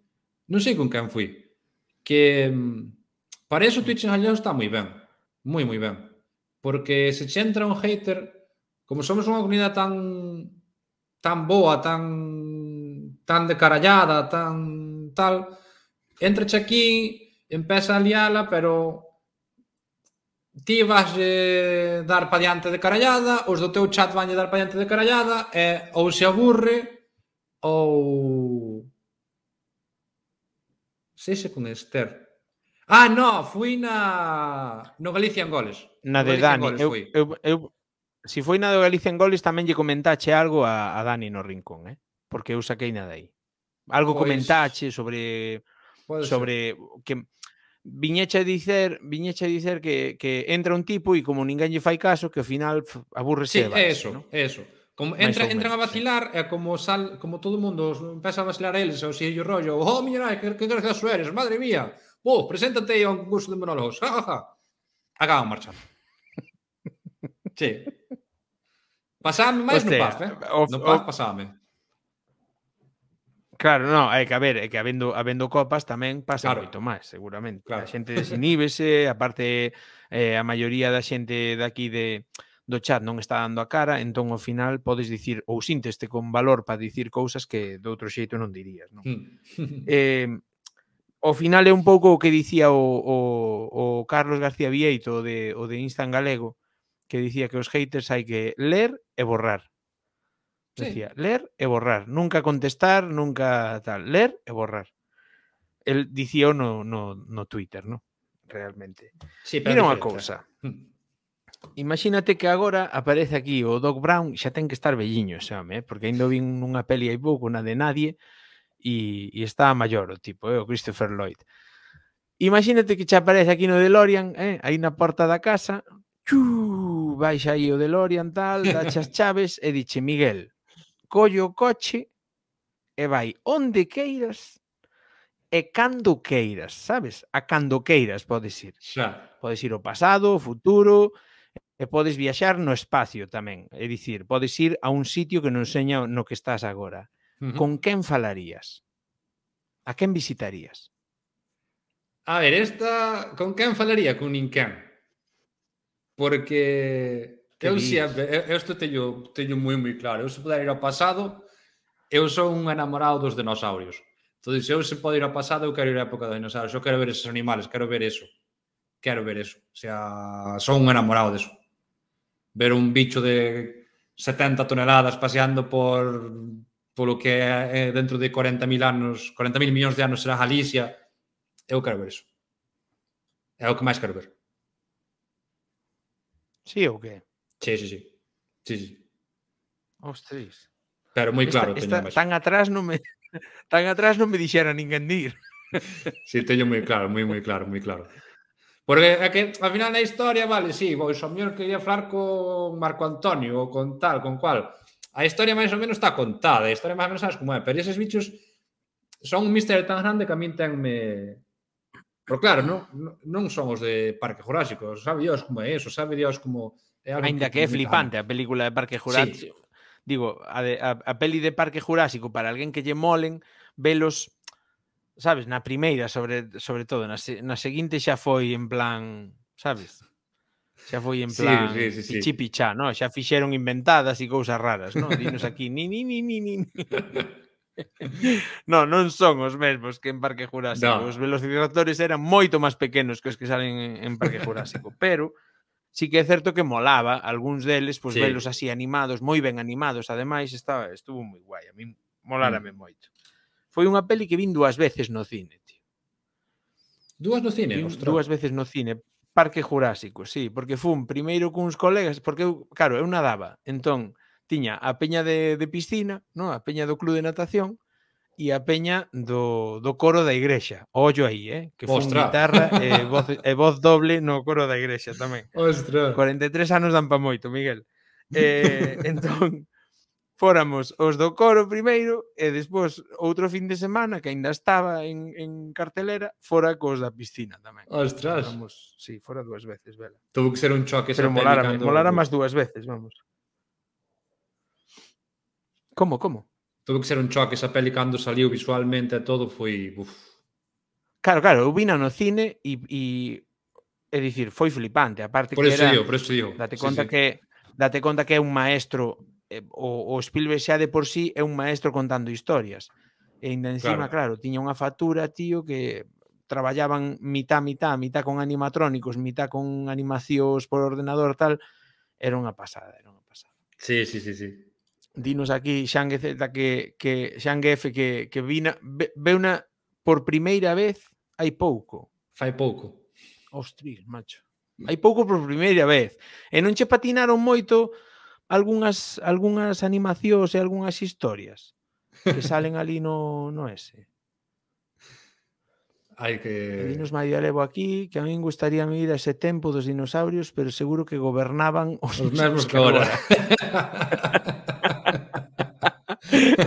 non sei con quen fui, que mm, para eso Twitch en Hallado está moi ben, moi, moi ben. Porque se che entra un hater, como somos unha comunidade tan tan boa, tan tan decarallada, tan tal, entrache aquí, empeza a liala, pero ti vas eh, dar pa diante de carallada, os do teu chat vanlle dar pa diante de carallada, e ou se aburre, ou... Sexe con Esther. Ah, no, fui na no Galicia en goles. Na de Dani. Goles, eu, eu, eu, si foi na do Galicia en goles tamén lle comentache algo a, a Dani no rincón, eh? Porque eu saquei nada aí. Algo pois, comentache sobre sobre ser. que viñeche a dicer, viñeche a dicer que, que entra un tipo e como ninguén lle fai caso, que ao final aburrese. Sí, base, eso, ¿no? eso. Como entra, menos, entran a vacilar sí. e como sal, como todo mundo empeza a vacilar eles, o si ellos rollo, oh, mira, que, que gracioso eres, madre mía Bo, preséntate aí a un concurso de monólogos. Ja, ja, ja. Acaban marchando. Che. Pasame máis no PAF, eh? Of, no PAF pasame. Claro, no, é que a ver, é que habendo, habendo copas tamén pasa claro. moito máis, seguramente. Claro. A xente desiníbese, aparte eh, a maioría da xente daqui de do chat non está dando a cara, entón ao final podes dicir ou sinteste con valor para dicir cousas que de outro xeito non dirías, non? Hmm. eh, ao final é un pouco o que dicía o, o, o Carlos García Vieito de, o de Instan Galego que dicía que os haters hai que ler e borrar decía, ler e borrar, nunca contestar, nunca tal, ler e borrar. El dicía no, no, no Twitter, no? Realmente. Sí, Mira unha cousa. Mm. Imagínate que agora aparece aquí o Doc Brown, xa ten que estar velliño, ese home, eh? porque ainda vin nunha peli hai pouco, na de Nadie, e, e está maior o tipo, eh, o Christopher Lloyd. Imagínate que xa aparece aquí no DeLorean, eh, aí na porta da casa, chu, baixa aí o DeLorean tal, dache as chaves e diche Miguel, collo o coche e vai onde queiras e cando queiras, sabes? A cando queiras podes ir. Xa. Podes ir ao pasado, ao futuro, e podes viaxar no espacio tamén, é dicir, podes ir a un sitio que non seña no que estás agora. Uh -huh. Con quen falarías? A quen visitarías? A ver, esta... Con quen falaría? Con ninguén. Porque eu sempre... Eu, isto teño, teño moi, moi claro. Eu se puder ir ao pasado, eu sou un enamorado dos dinosaurios. Entón, se eu se pode ir ao pasado, eu quero ir á época dos dinosaurios. Eu quero ver esos animales, quero ver eso. Quero ver eso. O sea, son un enamorado deso. Ver un bicho de 70 toneladas paseando por polo que eh, dentro de 40.000 anos, 40.000 millóns de anos será Galicia. Eu quero ver eso. É o que máis quero ver. Sí ou que? Sí, sí, sí. sí, sí. Ostras. Pero moi claro esta, esta, tan atrás non me tan atrás non me dixera ninguén dir. Si, sí, teño moi claro, moi moi claro, moi claro. Porque é que ao final da historia, vale, si, sí, vou, o mellor quería falar con Marco Antonio ou con tal, con cual a historia máis ou menos está contada, a historia máis ou menos sabes como é, pero eses bichos son un misterio tan grande que a min tenme... Pero claro, non, non son os de Parque Jurásico, sabe Dios como é eso, sabe Dios como... É algo Ainda que é flipante a película de Parque Jurásico. Sí. Digo, a, de, a, a peli de Parque Jurásico para alguén que lle molen, velos sabes, na primeira sobre sobre todo, na, se, na seguinte xa foi en plan, sabes? Xa foi en plan sí, sí, sí, pichi pichá, no? xa fixeron inventadas e cousas raras, non? Dinos aquí, ni, ni, ni, ni, ni. no, non son os mesmos que en Parque Jurásico. No. Os velociraptores eran moito máis pequenos que os que salen en Parque Jurásico, pero sí que é certo que molaba algúns deles, pois sí. velos así animados, moi ben animados, ademais estaba estuvo moi guai, a min molárame mm. moito. Foi unha peli que vin dúas veces no cine, tío. Dúas no cine, ostras. Dúas veces no cine, Parque Jurásico, sí, porque fun primeiro cuns colegas, porque eu, claro, eu nadaba, entón tiña a peña de, de piscina, no? a peña do club de natación, e a peña do, do coro da igrexa. Ollo aí, eh? Que foi guitarra e voz, e voz doble no coro da igrexa tamén. Ostra. 43 anos dan pa moito, Miguel. Eh, entón, fóramos os do coro primeiro e despois outro fin de semana que aínda estaba en, en cartelera fora cos da piscina tamén. Ostras. Vamos, sí, fora dúas veces, vela. Tuvo que ser un choque Pero molara, cando... molara máis dúas veces, vamos. Como, como? Tuvo que ser un choque esa peli cando saliu visualmente e todo foi... Uf. Claro, claro, eu vina no cine e, e é dicir, foi flipante, a parte por que era... Por eso digo, por eso digo. Date conta sí, sí. que date conta que é un maestro eh, o, o Spielberg xa de por sí é un maestro contando historias. E ainda encima, claro, claro tiña unha factura, tío, que traballaban mitá, mitá, mitá con animatrónicos, mitá con animacións por ordenador, tal, era unha pasada, era unha pasada. Sí, sí, sí, sí. Dinos aquí, Xangue Z, que, que Xangue F, que, que vina, ve, ve una por primeira vez hai pouco. Fai pouco. Ostris, macho. Hai pouco por primeira vez. E non che patinaron moito algunhas, algunhas animacións e algunhas historias que salen ali no, no ese. Hai que... Dinos María Levo aquí, que a min gustaría ir a ese tempo dos dinosaurios, pero seguro que gobernaban os, os mesmos que agora.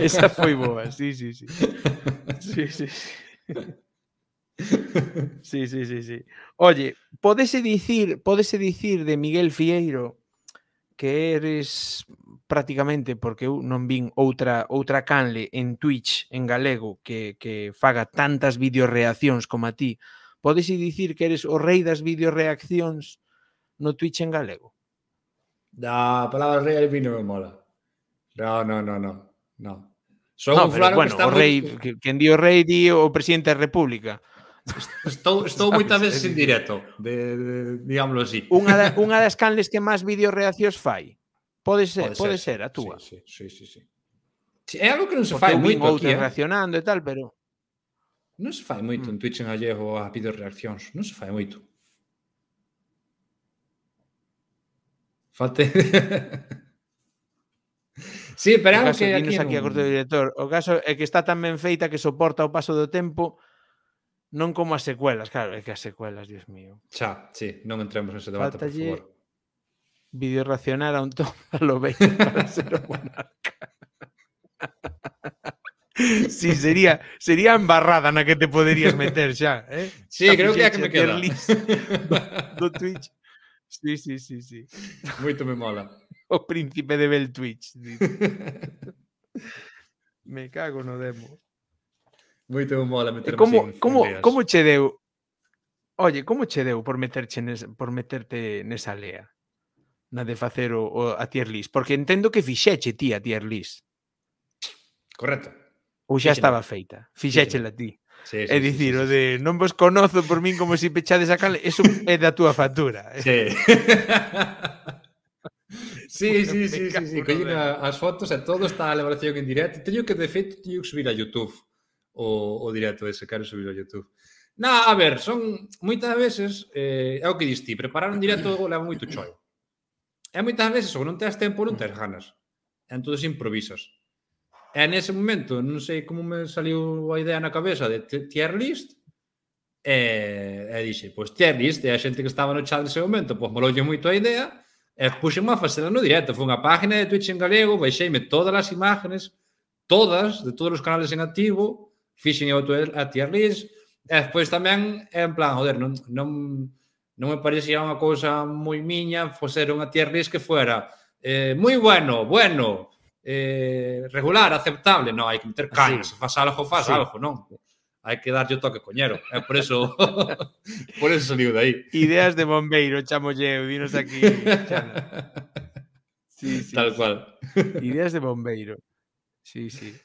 Esa foi boa, sí, sí, sí. Sí, sí, sí. Sí, sí, sí, sí. Oye, podese dicir, podese dicir de Miguel Fieiro que eres prácticamente porque eu non vin outra outra canle en Twitch en galego que, que faga tantas videoreaccións como a ti, podes dicir que eres o rei das videoreaccións no Twitch en galego? Da, palabra rei al vino me mola. No, no, no, no. no. Son no, un pero, bueno, que está o rei, muy... que, quen di o rei di o presidente da República. Estou, estou moitas veces eh, en directo, de, de, digámoslo así. Unha, da, unha das canles que máis videoreaccións fai. Pode ser, pode ser, pode ser a túa. Sí, sí, sí, sí. sí. É algo que non se Porque fai moito aquí, eh? reaccionando e tal, pero... Non se fai moito mm. en Twitch en gallego a videoreaccións. Non se fai moito. Falte... sí, pero algo que aquí... Aquí, aquí a corte do director. O caso é que está tan ben feita que soporta o paso do tempo Non como as secuelas, claro, é que as secuelas, dios mío. Xa, sí, non entremos nese debate, Faltalle... por favor. Video reaccionar a un Tom Alobeiro para ser o monarca. Sí, sería, sería embarrada na que te poderías meter xa, eh? Sí, xa, creo que é que me queda. Do, do Twitch. Sí, sí, sí, sí. Moito me mola. O príncipe de Bel Twitch. me cago no demo. Moito humor a meterme como, sin como, leas. como che deu Oye, como che deu por meterche nes, por meterte nesa lea? Na de facer o, o a tier list, porque entendo que fixeche ti a tier list. Correcto. Ou xa Fíxela. estaba feita. Fixéchela ti. Sí, sí, é dicir, sí, sí, sí. o de non vos conozo por min como se pechades a cal, eso é da túa factura. Sí. sí, sí, sí, sí, sí, sí. Collina as fotos e todo está a elaboración en directo. Teño que, de feito, teño que subir a YouTube o, o directo ese, quero subir a Youtube. Na, a ver, son moitas veces, eh, é o que diste, preparar un directo leva moito choio. E moitas veces, ou non tens tempo, non tens ganas. Entón, improvisas. E nese momento, non sei como me saliu a idea na cabeza de tier list, e, e dixe, pois tier list, e a xente que estaba no chat nese momento, pois moloulle moito a idea, e puxenme a facela no directo. Foi unha página de Twitch en galego, baixeime todas as imágenes, todas, de todos os canales en activo, fixen eu a tier list, e despois tamén é en plan, joder, non, non, non me parecía unha cousa moi miña foser unha tier list que fuera eh, moi bueno, bueno, eh, regular, aceptable, non, hai que meter caña, se faz algo, faz Así. algo, non hai que darlle o toque coñero. É por eso por eso saliu de aí. Ideas de bombeiro, chamolle, dinos aquí. Sí, sí, Tal sí. cual. Ideas de bombeiro. Sí, sí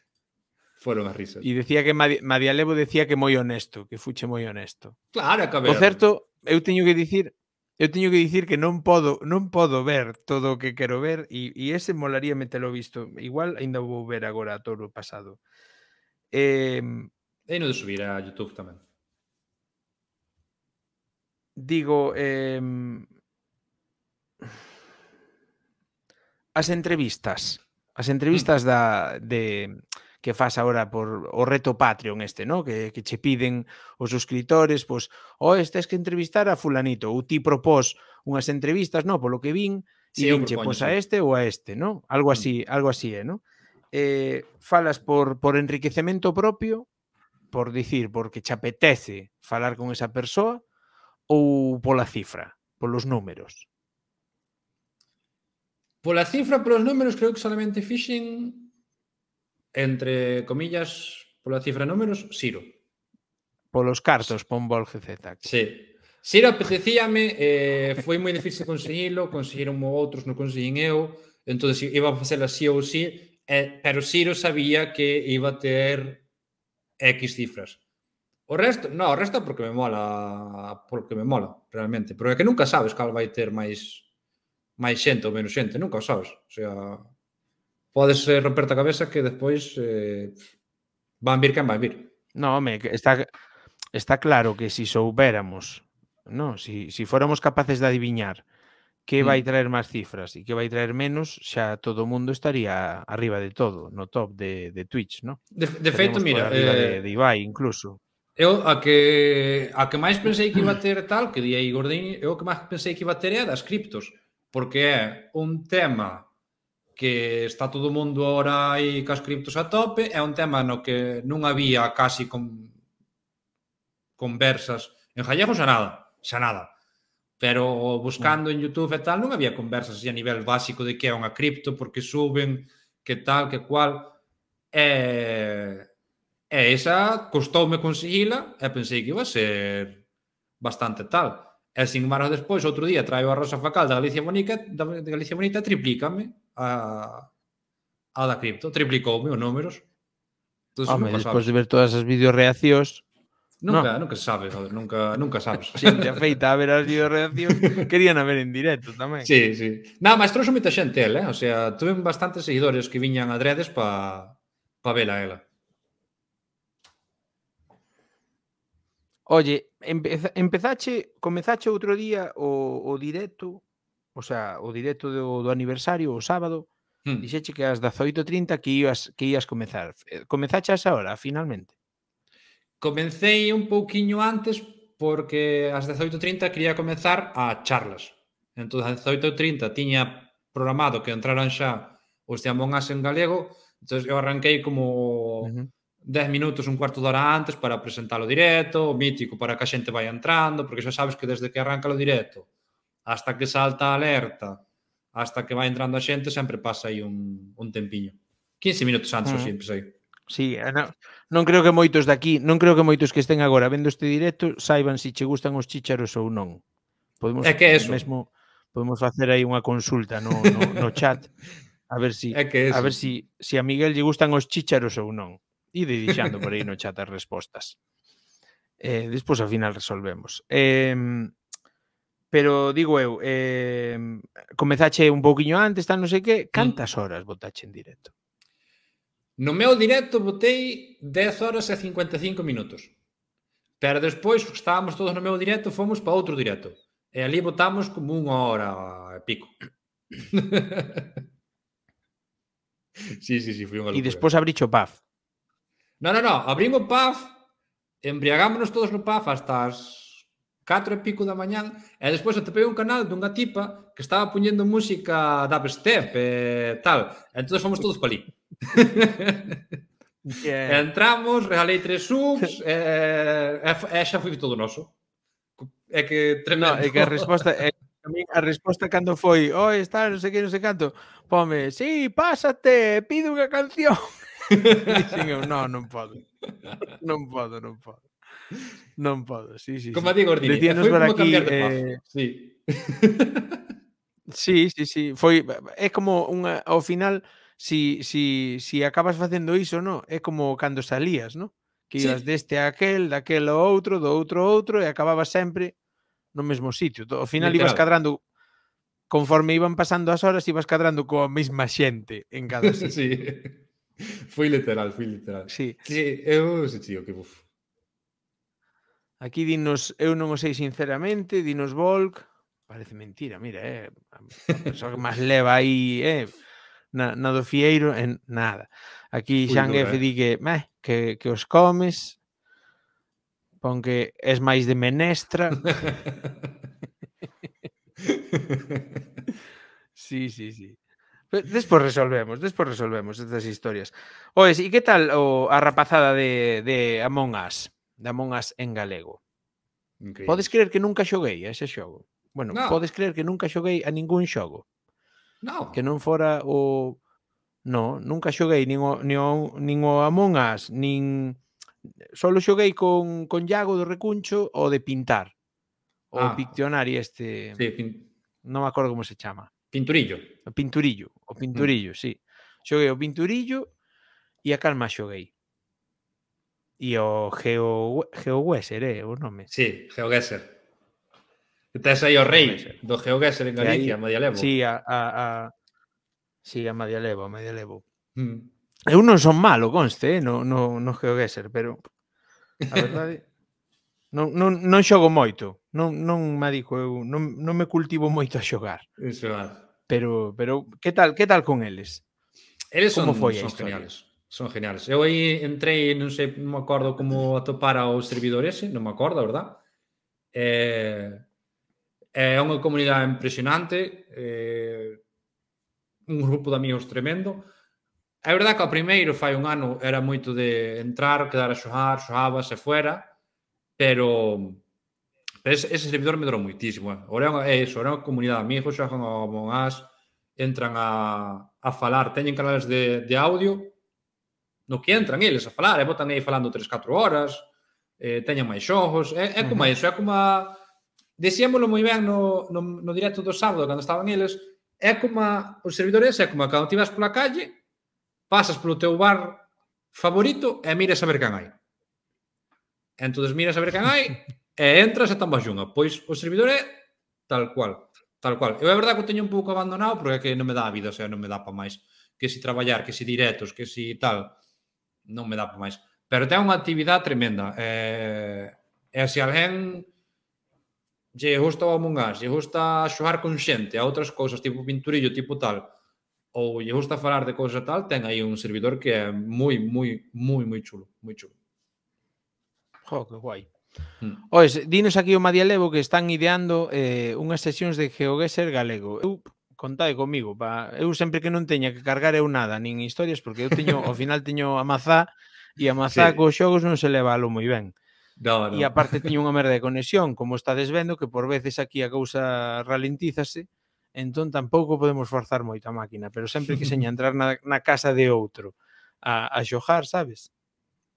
foron as risas. E decía que Madi, Madia Levo decía que moi honesto, que fuche moi honesto. Claro, que ver. O certo, eu teño que dicir Eu teño que dicir que non podo non podo ver todo o que quero ver e, e ese molaría metelo visto. Igual aínda vou ver agora a o pasado. Eh, e non de subir a YouTube tamén. Digo, eh, as entrevistas, as entrevistas mm. da de que faz agora por o reto Patreon este, ¿no? Que, que che piden os suscriptores, pois, o oh, tes que entrevistar a fulanito, ou ti propós unhas entrevistas, no, polo que vin, e sí, vinche, pois a este ou a este, ¿no? Algo mm. así, algo así é, ¿no? Eh, falas por, por enriquecemento propio, por dicir, porque che apetece falar con esa persoa, ou pola cifra, polos números? Pola cifra, polos números, creo que solamente fixen entre comillas, pola cifra de números, Siro. Polos cartos, pon bol GZ. Sí. Siro apetecíame, eh, foi moi difícil conseguilo, conseguiron outros, non conseguín eu, entón iba a facer así ou sí, eh, pero Siro sabía que iba a ter X cifras. O resto, no, o resto porque me mola, porque me mola, realmente. Pero é que nunca sabes cal vai ter máis máis xente ou menos xente, nunca o sabes. O sea, podes eh, romperte a cabeza que despois eh, van vir quen van vir. No, home, está, está claro que si soubéramos, no, si, si fóramos capaces de adiviñar que mm. vai traer máis cifras e que vai traer menos, xa todo o mundo estaría arriba de todo, no top de, de Twitch, no? De, de feito, mira... Eh, de, de Ibai, incluso. Eu a que, a que máis pensei que iba a ter tal, que di aí Gordín, eu o que máis pensei que iba a ter é das criptos, porque é un tema que está todo o mundo ahora aí cas criptos a tope, é un tema no que non había casi con conversas en Gallego xa nada, xa nada. Pero buscando en YouTube e tal non había conversas a nivel básico de que é unha cripto, porque suben, que tal, que cual. E, e esa costoume conseguila e pensei que iba a ser bastante tal. E sin embargo, despois, outro día, traio a Rosa Facal da Galicia Bonita, da Galicia Bonita, triplícame a, a da cripto. Triplicoume os números. Entonces, Home, despois de ver todas as videoreaccións, Nunca, no. nunca se sabe, joder, nunca, nunca sabes. Xente afeita a ver as videoreaccións querían a ver en directo tamén. Sí, sí. Nada, máis trouxe moita xente el, eh? O sea, tuve bastantes seguidores que viñan adredes pa, pa vela ela. Oye, empeza, empezache, comenzache outro día o, o directo o sea, o directo do, do aniversario o sábado, hmm. dixeche que ás 18:30 que ibas que ías comezar. Eh, comezache esa hora finalmente. Comecei un pouquiño antes porque ás 18:30 quería comezar a charlas. Entón ás 18:30 tiña programado que entraran xa os de Among Us en galego, entón eu arranquei como uh -huh. 10 minutos, un cuarto de hora antes para presentalo directo, o mítico para que a xente vai entrando, porque xa sabes que desde que arranca o directo hasta que salta a alerta, hasta que vai entrando a xente, sempre pasa aí un, un tempiño. 15 minutos antes, uh -huh. Mm. sempre sei. Sí, eh, non, non creo que moitos de aquí, non creo que moitos que estén agora vendo este directo saiban se si che gustan os chícharos ou non. Podemos é que eso. mesmo podemos facer aí unha consulta no, no, no chat a ver si é que é a ver si si a Miguel lle gustan os chícharos ou non. E deixando por aí no chat as respostas. Eh, despois ao final resolvemos. Eh, pero digo eu, eh, comezache un pouquiño antes, tal non sei que, mm. cantas horas botache en directo? No meu directo botei 10 horas e 55 minutos. Pero despois estábamos todos no meu directo, fomos para outro directo. E ali botamos como unha hora e pico. sí, sí, sí, foi unha locura. E despois abricho o PAF. No, no, no, abrimos o PAF, embriagámonos todos no PAF hasta as 4 e pico da mañán, e despois atopei un canal dunha tipa que estaba poñendo música dubstep e tal. Entón fomos todos colí. Yeah. Entramos, regalei tres subs e, e, e xa foi todo noso. É que tremendo. No, é que a resposta é a, mí, a resposta cando foi, oi, está, non sei que, non sei canto, pome, sí, pásate, pido unha canción. Dixen eu, non, non podo. Non podo, non podo non podo, sí, sí. Como sí. digo, Ordine, Decíanos eh, foi como aquí, eh... Sí. sí, sí, sí. Foi, é como unha, ao final, si, si, si acabas facendo iso, no? é como cando salías, no? que ibas sí. deste a aquel, daquel ao outro, do outro ao outro, e acababas sempre no mesmo sitio. Ao final Literal. ibas cadrando conforme iban pasando as horas ibas cadrando coa mesma xente en cada sitio. sí. Foi literal, foi literal. Sí. Que eu se tío, que buf. Aquí dinos, eu non o sei sinceramente, dinos Volk. Parece mentira, mira, eh, a persoa que máis leva aí, eh, na, na do Fieiro, en nada. Aquí Xan F eh? di que, meh, que, que os comes, pon que es máis de menestra. sí, sí, sí. Despois resolvemos, despois resolvemos estas historias. Oes, e que tal o, a rapazada de, de Among Us? de Among Us en galego. Increíble. Podes creer que nunca xoguei a ese xogo? Bueno, no. podes creer que nunca xoguei a ningún xogo. No. Que non fora o... No, nunca xoguei nin o, nin o, nin o Among Us, nin... Solo xoguei con, con Iago do Recuncho o de pintar. O ah. Pictionary este... Sí, pin... Non me acordo como se chama. Pinturillo. O pinturillo, o mm. pinturillo, mm. sí. Xoguei o pinturillo e a calma xoguei. E o Geo, GeoGuessr é eh, o nome? Sí, GeoGuessr. Que tes aí o rei do GeoGuessr en Galicia, aí, Madialevo. Sí, a, a, a, sí, a Madialevo, a Madialevo. Mm. Eh, eu non son malo, conste, eh, no, no, no GeoGuessr, pero a verdade... non, non, non xogo moito, non, non me dico eu, non, non me cultivo moito a xogar. Eso é. Pero, pero que tal, que tal con eles? Eles son, Como foi son geniales. Son geniales. Eu aí entrei, non sei, non me acordo como atopar ao servidor ese, non me acordo, a verdad? Eh, é unha comunidade impresionante, eh, un grupo de amigos tremendo. É verdad que ao primeiro, fai un ano, era moito de entrar, quedar a xojar, xojaba, se fuera, pero, pero ese, ese servidor me durou moitísimo. Eh. Ora é iso, era unha comunidade de amigos, xojan ao Among Us, entran a, a falar, teñen canales de, de audio, no que entran eles a falar, e botan aí falando 3, 4 horas, eh, teñan máis xogos, é, é como uh -huh. iso, é como a... Dixémolo moi ben no, no, no directo do sábado, cando estaban eles, é como a, os servidores, é como a, cando ti vas pola calle, pasas polo teu bar favorito e miras a ver can hai. Entón, miras a ver can hai e entras e tambas unha. Pois o servidor é tal cual. Tal cual. Eu é verdade que o teño un pouco abandonado porque é que non me dá a vida, o sea, non me dá pa máis. Que si traballar, que si directos, que si tal non me dá por máis. Pero ten unha actividade tremenda. Eh, e se alguén lle gusta o Among Us, lle gusta xogar con xente, a outras cousas, tipo pinturillo, tipo tal, ou lle gusta falar de cousas tal, ten aí un servidor que é moi, moi, moi, moi chulo, moi chulo. Jo, que guai. Hmm. Ois, dinos aquí o Madialevo que están ideando eh, unhas sesións de GeoGuessr galego. Eu contade comigo. Pa... Eu sempre que non teña que cargar eu nada, nin historias, porque eu teño, ao final teño a mazá, e a mazá sí. cos xogos non se leva alo moi ben. No, no. E aparte teño unha merda de conexión, como estades vendo, que por veces aquí a cousa ralentízase, entón tampouco podemos forzar moito a máquina, pero sempre que seña entrar na, na casa de outro a, a xojar, sabes?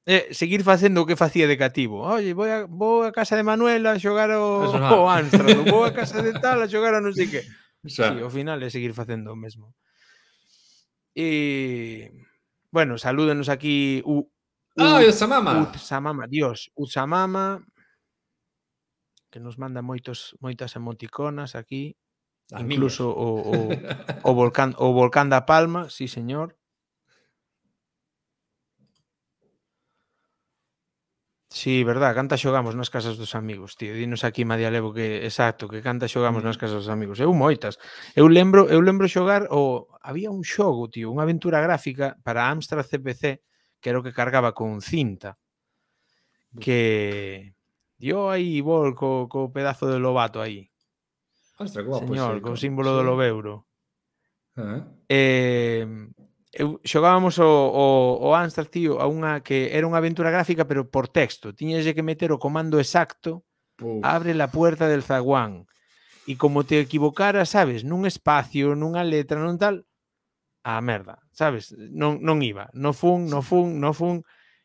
eh, seguir facendo o que facía de cativo. Oye, vou a, vou a casa de Manuel a xogar o, o Amstrad, vou a casa de tal a xogar a non sei que. O sea, Sí, o final é seguir facendo o mesmo. E bueno, salúdenos aquí u, u Ah, Usamama. Usamama, Dios, Usamama que nos manda moitos moitas emoticonas aquí, A incluso o, o, o volcán o volcán da Palma, sí, señor. Sí, verdad, canta xogamos nas casas dos amigos, tío. Dinos aquí Madia Levo que exacto, que canta xogamos mm. nas casas dos amigos. Eu moitas. Eu lembro, eu lembro xogar o había un xogo, tío, unha aventura gráfica para Amstrad CPC, que era o que cargaba con cinta. Que dio aí vol co, co pedazo de lobato aí. Ostra, que guapo, Señor, co símbolo sí. do lobeuro. Eh? Eh, eu xogábamos o, o, o Amstrad, tío, a unha que era unha aventura gráfica, pero por texto. Tiñas que meter o comando exacto, Uf. abre la puerta del zaguán. E como te equivocaras, sabes, nun espacio, nunha letra, nun tal, a merda, sabes? Non, non iba. No fun, no fun, no fun.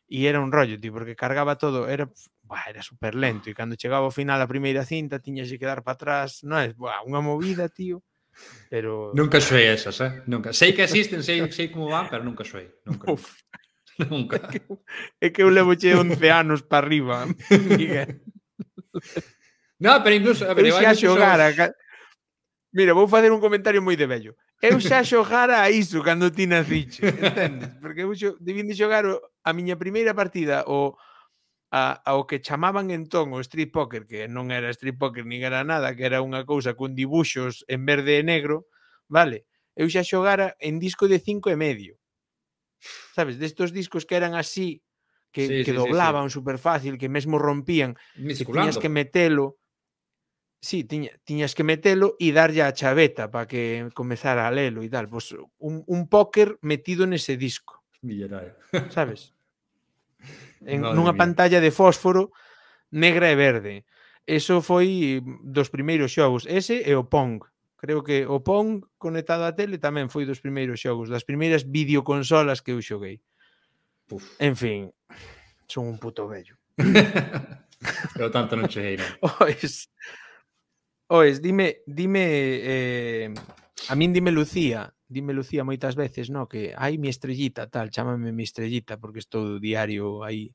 E era un rollo, tío, porque cargaba todo. Era, buah, era super lento. E cando chegaba ao final a primeira cinta, tiñas que dar para atrás. Non é, Buah, unha movida, tío. Pero... Nunca xoei esas, eh? Nunca. Sei que existen, sei, sei como van, pero nunca xoei. Nunca. Uf. Nunca. É que, é que eu levo che 11 anos para arriba, Miguel. No, pero incluso... A ver, eu xa xogara... Sos... Mira, vou facer un comentario moi de vello. Eu xa xogara a iso cando ti naciche, entendes? Porque eu xo, debín de xogar a miña primeira partida o a, ao que chamaban entón o street poker, que non era street poker nin era nada, que era unha cousa con dibuxos en verde e negro, vale? Eu xa xogara en disco de cinco e medio. Sabes, destos discos que eran así, que, sí, que sí, doblaban sí, sí. super fácil, que mesmo rompían, que tiñas que metelo, Sí, tiña, tiñas que metelo e darlle a chaveta para que comezara a lelo e tal. Pois un, un póker metido nese disco. Millonario. Sabes? en, Madre nunha mía. pantalla de fósforo negra e verde. Eso foi dos primeiros xogos, ese e o Pong. Creo que o Pong conectado á tele tamén foi dos primeiros xogos, das primeiras videoconsolas que eu xoguei. Puf. En fin, son un puto vello. Pero tanto non cheguei, non? Ois, ois dime, dime, eh, a min dime Lucía, dime Lucía moitas veces, no, que hai mi estrellita, tal, chámame mi estrellita porque estou diario aí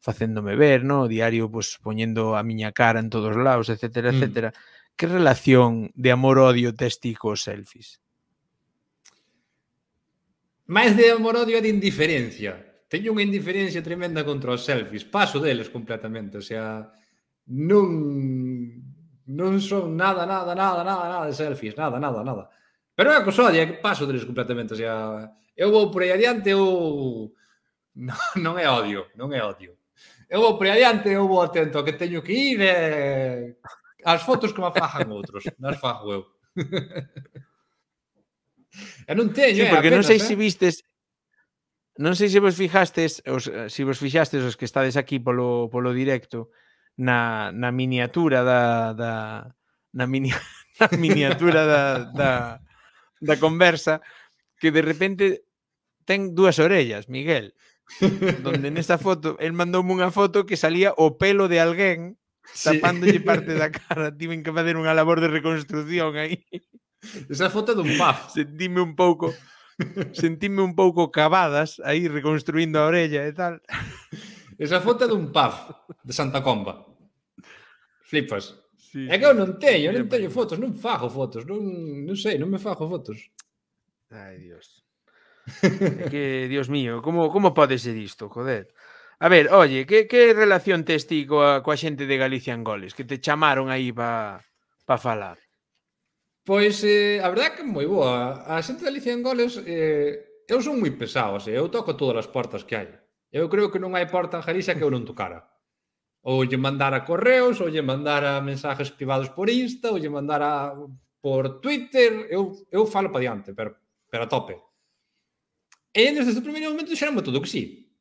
facéndome ver, no, diario pues, poñendo a miña cara en todos lados, etcétera, mm. etcétera. Que relación de amor-odio tes ti cos selfies? Máis de amor-odio e de indiferencia. Teño unha indiferencia tremenda contra os selfies. Paso deles completamente, o sea, non non son nada, nada, nada, nada, nada de selfies, nada, nada, nada. Pero é a é que paso deles completamente. O sea, eu vou por aí adiante, eu... Non, non é odio, non é odio. Eu vou por aí adiante, eu vou atento a que teño que ir, e... as fotos que me fajan outros, nas fajo eu. e non teño, sí, eh, porque apenas, non sei eh? se vistes, non sei se vos fijastes, os, se vos fixastes os que estades aquí polo, polo directo, na, na miniatura da, da na, mini, na miniatura da, da, da conversa que de repente ten dúas orellas, Miguel. Donde nesa foto, el mandoume unha foto que salía o pelo de alguén tapándolle sí. parte da cara. Tiven que facer unha labor de reconstrucción aí. Esa foto dun paf. Sentime un pouco sentime un pouco cavadas aí reconstruindo a orella e tal. Esa foto dun paf de Santa Comba. Flipas. Sí, é que eu non teño, eu teño tenho fotos, non fago fotos, non, non sei, non me fago fotos. Ai, Dios. É que, Dios mío, como, como pode ser isto, joder? A ver, oye, que, que relación tes ti coa, coa xente de Galicia en goles? Que te chamaron aí para pa falar? Pois, eh, a verdad que moi boa. A xente de Galicia en goles, eh, eu son moi pesado, así, eu toco todas as portas que hai. Eu creo que non hai porta en Galicia que eu non tocara ou lle mandar a correos, ou lle mandar a mensajes privados por Insta, ou lle mandar a por Twitter, eu, eu falo para diante, pero, pero a tope. E desde o primeiro momento xeramos todo que sí.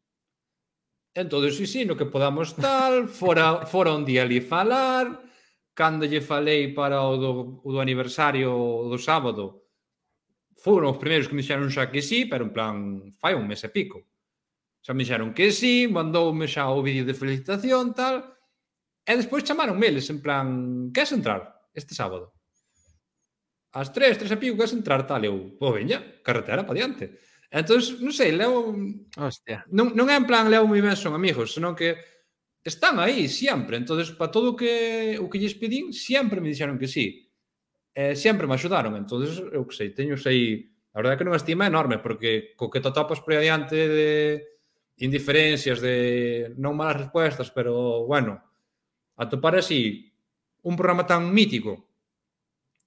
Entón, sí, sí, no que podamos tal, fora, fora un día ali falar, cando lle falei para o do, o do aniversario do sábado, foron os primeiros que me dixeron xa que sí, pero en plan, fai un mes e pico. Xa me dixeron que sí, mandoume xa o vídeo de felicitación, tal. E despois chamaron meles, en plan, queres entrar este sábado? As tres, tres e pico, queres entrar tal? Eu, pô, veña, carretera pa diante. Entón, non sei, levo... Hostia. Non, non é en plan levo moi ben son amigos, senón que están aí sempre. Entón, para todo o que, o que lles pedín, sempre me dixeron que sí eh, sempre me axudaron. Entón, eu que sei, teño sei... A verdade é que non estima enorme, porque co que te topas por adiante de indiferencias, de non malas respuestas, pero bueno, atopar así un programa tan mítico,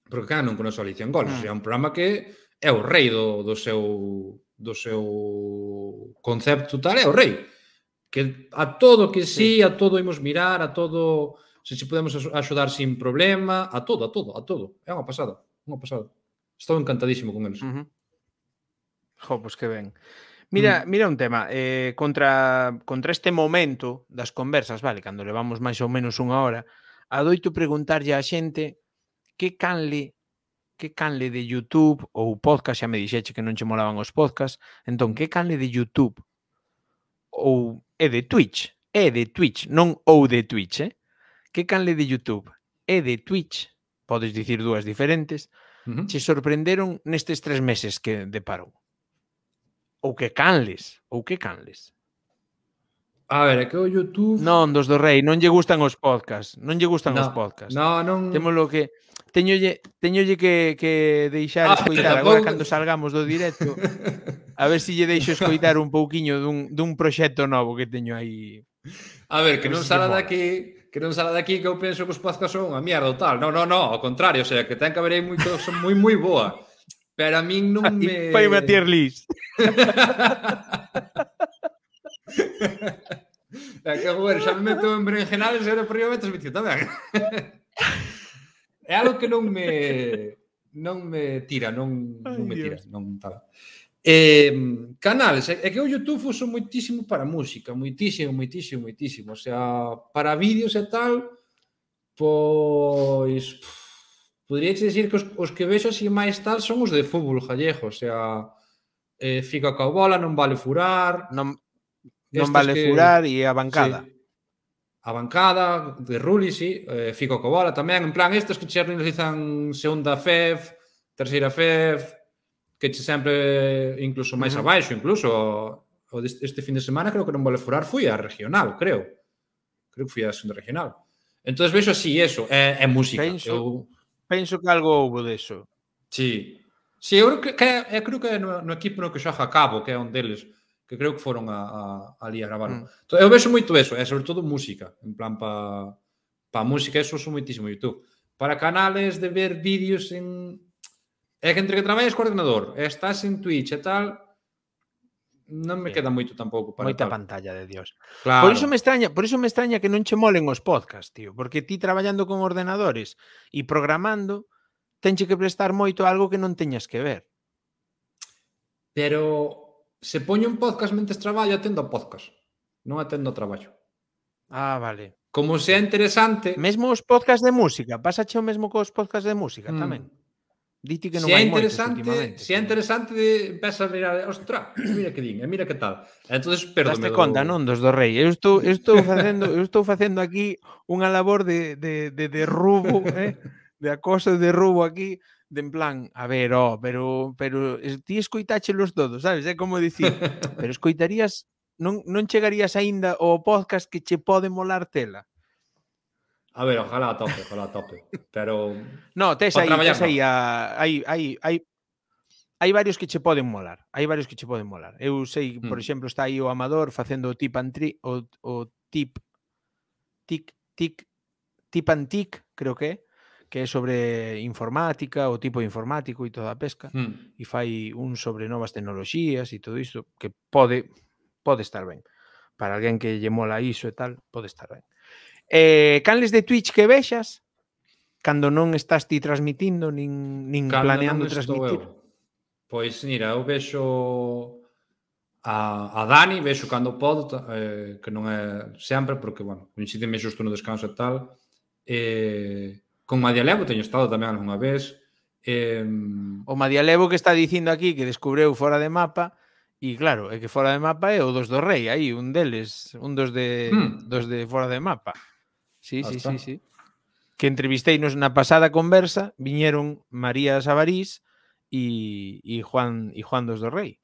porque cá non conoce a Alicia en Goles, ah. é un programa que é o rei do, do seu do seu concepto tal, é o rei. Que a todo que sí. a todo imos mirar, a todo se se podemos axudar sin problema, a todo, a todo, a todo. É unha pasada, unha pasada. Estou encantadísimo con eles. Uh -huh. Jo, pois pues que ben. Mira, mm. mira un tema, eh, contra, contra este momento das conversas, vale, cando levamos máis ou menos unha hora, adoito preguntarlle á xente que canle que canle de YouTube ou podcast, xa me dixeche que non che molaban os podcast, entón, que canle de YouTube ou é de Twitch, é de Twitch, non ou de Twitch, eh? Que canle de YouTube é de Twitch, podes dicir dúas diferentes, uh -huh. che sorprenderon nestes tres meses que deparou. Ou que canles, ou que canles. A ver, é que o YouTube... Non, dos do rei, non lle gustan os podcasts. Non lle gustan no, os podcasts. No, non... Temos lo que... Teñolle, teñolle que, que deixar ah, escoitar agora cando salgamos do directo. a ver se si lle deixo escoitar un pouquiño dun, dun proxecto novo que teño aí. A ver, que non sala daqui que non sala daqui que eu penso que os podcasts son unha mierda ou tal. Non, non, non, ao contrario, o sea, que ten que haber aí moito, son moi moi boa. Pero a mí no me... Fai unha tier list. É que, bueno, xa me meto en berenjenales e ahora por riba meto vicio tamén. é algo que non me non me tira, non, Ay, non me tira, Dios. non tal. Eh, canales, é que o YouTube uso moitísimo para música, moitísimo, moitísimo, moitísimo, o sea, para vídeos e tal, pois pff, Podría dicir que os, os que vexo así máis tal son os de fútbol gallego, o sea, eh, fica ca bola, non vale furar... Non, non vale que, furar e a bancada. Sí, a bancada, de Rulli, sí, eh, fica coa bola tamén, en plan, estes que che organizan segunda FEF, terceira FEF, que che sempre incluso máis uh -huh. abaixo, incluso o este fin de semana creo que non vale furar fui a regional, creo. Creo que fui a segunda regional. Entón vexo así eso, é, é música. Penso, eu penso que algo houve deso. Sí. Sí, eu creo que, eu creo que no, no equipo no que xoga Cabo, que é un deles, que creo que foron a, a, ali a gravar. Mm. Entón, eu vexo moito eso, e sobre todo música, en plan pa, pa música, eso uso moitísimo YouTube. Para canales de ver vídeos en... É que entre que traballas co ordenador, estás en Twitch e tal, non me sí. queda moito tampouco para moita tal. pantalla de Dios. Claro. Por iso me extraña, por iso me extraña que non che molen os podcast, tío, porque ti traballando con ordenadores e programando tenche que prestar moito a algo que non teñas que ver. Pero se poño un podcast mentes traballo, atendo a podcast. Non atendo ao traballo. Ah, vale. Como sea interesante... Mesmo os podcast de música, pásache o mesmo cos podcast de música mm. tamén. Diti que non se hai interesante, se é interesante de empeza a mirar, ostra, mira que din, e mira que tal. Entonces, perdón. Daste do... conta, non, dos do rei. Eu estou, eu estou facendo, eu estou facendo aquí unha labor de de de de rubo, eh? De acoso de rubo aquí, de en plan, a ver, oh, pero pero eh, ti escoitáchelos todos, sabes? É como dicir, pero escoitarías non non chegarías aínda ao podcast que che pode molar tela. A ver, ojalá a tope, ojalá a tope. Pero No, tes aí, tes aí a, hai, hai, hai, hai varios que che poden molar. Hai varios que che poden molar. Eu sei, por mm. exemplo, está aí o Amador facendo o tip and tri, o, o tip tic tic tip and tic, creo que é, que é sobre informática, o tipo informático e toda a pesca, mm. e fai un sobre novas tecnoloxías e todo isto que pode pode estar ben para alguén que lle mola iso e tal, pode estar ben. Eh, canles de Twitch que vexas cando non estás ti transmitindo nin, nin cando planeando transmitir? Eu. Pois, mira, eu vexo a, a Dani, vexo cando podo, eh, que non é sempre, porque, bueno, coincideme xusto no descanso e tal. Eh, con Madialevo teño estado tamén algunha vez. Eh, o Madialevo que está dicindo aquí que descubreu fora de mapa E claro, é que fora de mapa é o dos do rei, aí un deles, un dos de mm. dos de fora de mapa. Sí, Hasta. sí, sí, sí. Que entrevisteinos na pasada conversa, viñeron María Sabarís e, e Juan e Juan dos do Rei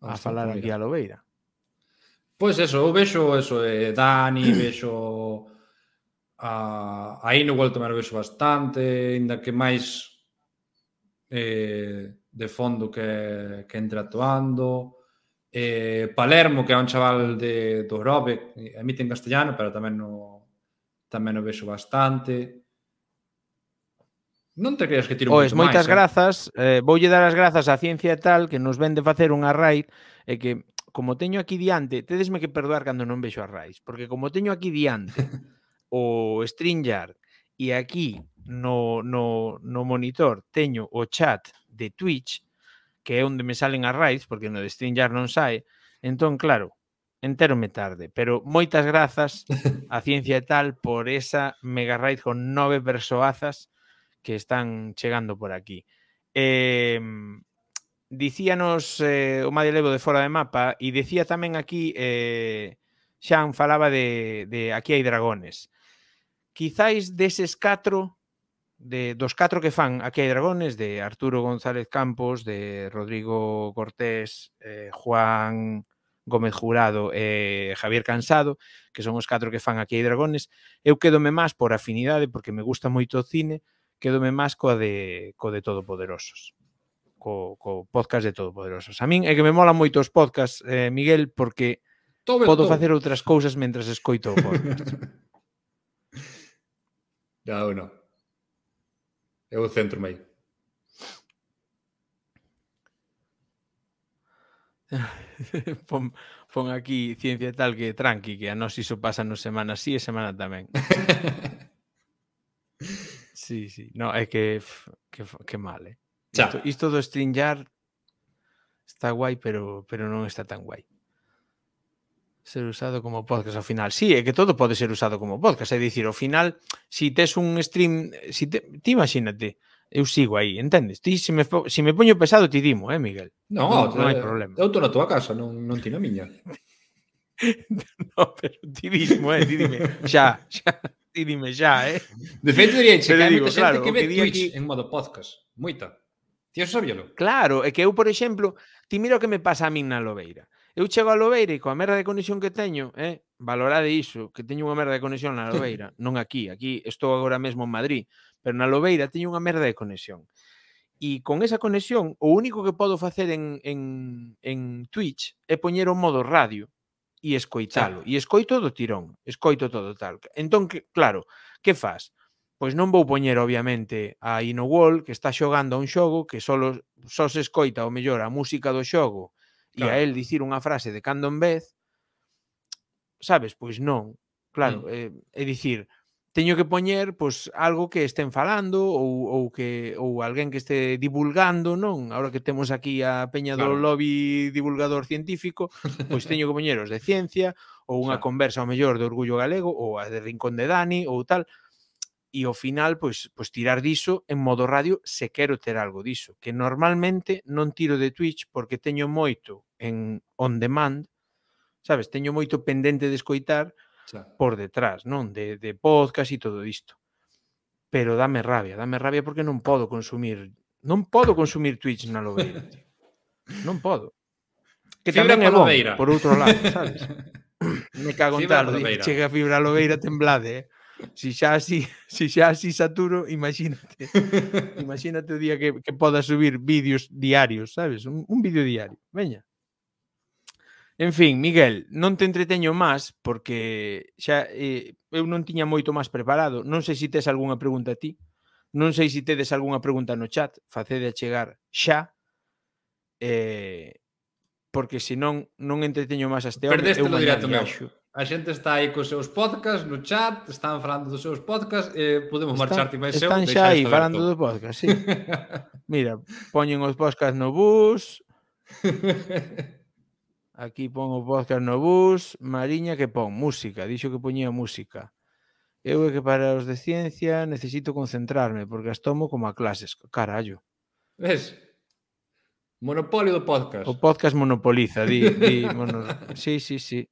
a Hasta falar aquí a Lobeira. Pois eso, eu vexo eso, eh, Dani, vexo a, a Ino, igual tamén vexo bastante, ainda que máis eh, de fondo que, que entra actuando. Eh, Palermo, que é un chaval de, do Robe, emite en castellano, pero tamén no, tamén o vexo bastante. Non te creas que tiro Oes, moito moitas máis, grazas. Eh? voulle dar as grazas á Ciencia Tal que nos vende facer unha raid e que como teño aquí diante, tedesme que perdoar cando non vexo as raids, porque como teño aquí diante o StreamYard e aquí no, no, no monitor teño o chat de Twitch, que é onde me salen as raids, porque no de StreamYard non sai. Entón, claro, entérome tarde, pero moitas grazas a Ciencia e Tal por esa mega raid con nove persoazas que están chegando por aquí. Eh, dicíanos eh, o Madi Levo de fora de mapa e dicía tamén aquí eh, Xan falaba de, de aquí hai dragones. Quizáis deses catro de dos catro que fan Aquí hai dragones de Arturo González Campos, de Rodrigo Cortés, eh, Juan Gómez Jurado e Javier Cansado, que son os catro que fan Aquí hai dragones. Eu quedome máis por afinidade porque me gusta moito o cine, quedome máis coa de co de Todopoderosos. Co, co podcast de Todopoderosos. A min é que me mola moito os podcasts, eh, Miguel, porque todo podo todo. facer outras cousas mentras escoito o podcast. ya, bueno. Eu centro meio. pon, pon aquí ciencia tal que tranqui, que a nós iso pasa nos semana sí e semana tamén. sí, sí. No, é que que, que mal, eh. Isto, isto do StreamYard está guai, pero pero non está tan guai ser usado como podcast ao final. Sí, é que todo pode ser usado como podcast, é dicir, ao final, si tes un stream, si te, ti imagínate, eu sigo aí, entendes? Ti se me, se me poño pesado ti dimo, eh, Miguel? Non, no, non, non hai problema. Eu estou na tua casa, non, non ti na miña. no, pero ti dimo, eh, ti dime, xa, xa, ti dime xa, eh. De feito, diría, que hai moita claro, que ve que Twitch aquí... en modo podcast, moita. Ti eso sabíalo? Claro, é que eu, por exemplo, ti mira o que me pasa a min na Lobeira. Eu chego a Lobeira e coa merda de conexión que teño, eh, valorade iso, que teño unha merda de conexión na Lobeira, non aquí, aquí estou agora mesmo en Madrid, pero na Lobeira teño unha merda de conexión. E con esa conexión, o único que podo facer en, en, en Twitch é poñer o modo radio e escoitalo. E escoito do tirón, escoito todo tal. Entón, que, claro, que faz? pois non vou poñer obviamente a Inowall que está xogando a un xogo que só só se escoita o mellor a música do xogo claro. e a el dicir unha frase de cando en vez, sabes, pois non. Claro, mm. eh, é dicir, teño que poñer pois algo que estén falando ou, ou que ou alguén que este divulgando, non? Agora que temos aquí a peña claro. do lobby divulgador científico, pois teño que poñer os de ciencia ou unha claro. conversa ao mellor de Orgullo Galego ou a de Rincón de Dani ou tal e ao final pois, pois tirar diso en modo radio se quero ter algo diso, que normalmente non tiro de Twitch porque teño moito en on demand, sabes, teño moito pendente de escoitar xa. por detrás, non, de, de podcast e todo isto. Pero dame rabia, dame rabia porque non podo consumir, non podo consumir Twitch na lobeira, tío. Non podo. Que fibra tamén é bon, por outro lado, sabes? Me cago en tal, chega a fibra lobeira temblade, eh? Si xa así, si xa así saturo, imagínate. imagínate o día que, que poda subir vídeos diarios, sabes? Un, un vídeo diario. Veña. En fin, Miguel, non te entreteño máis porque xa eh, eu non tiña moito máis preparado. Non sei se tes algunha pregunta a ti. Non sei se tedes algunha pregunta no chat. Facede a chegar xa. Eh, porque senón non entreteño máis as teorías. Perdeste o directo, meu. A xente está aí cos seus podcasts no chat, están falando dos seus podcasts, eh, podemos están, marcharte máis seu. Están xa aí falando dos podcasts, sí. Mira, poñen os podcasts no bus. Aquí pon o podcast no bus. Mariña que pon música, dixo que poñía música. Eu é que para os de ciencia necesito concentrarme, porque as tomo como a clases, carallo. Ves? Monopolio do podcast. O podcast monopoliza, di, di mono... sí, sí, sí.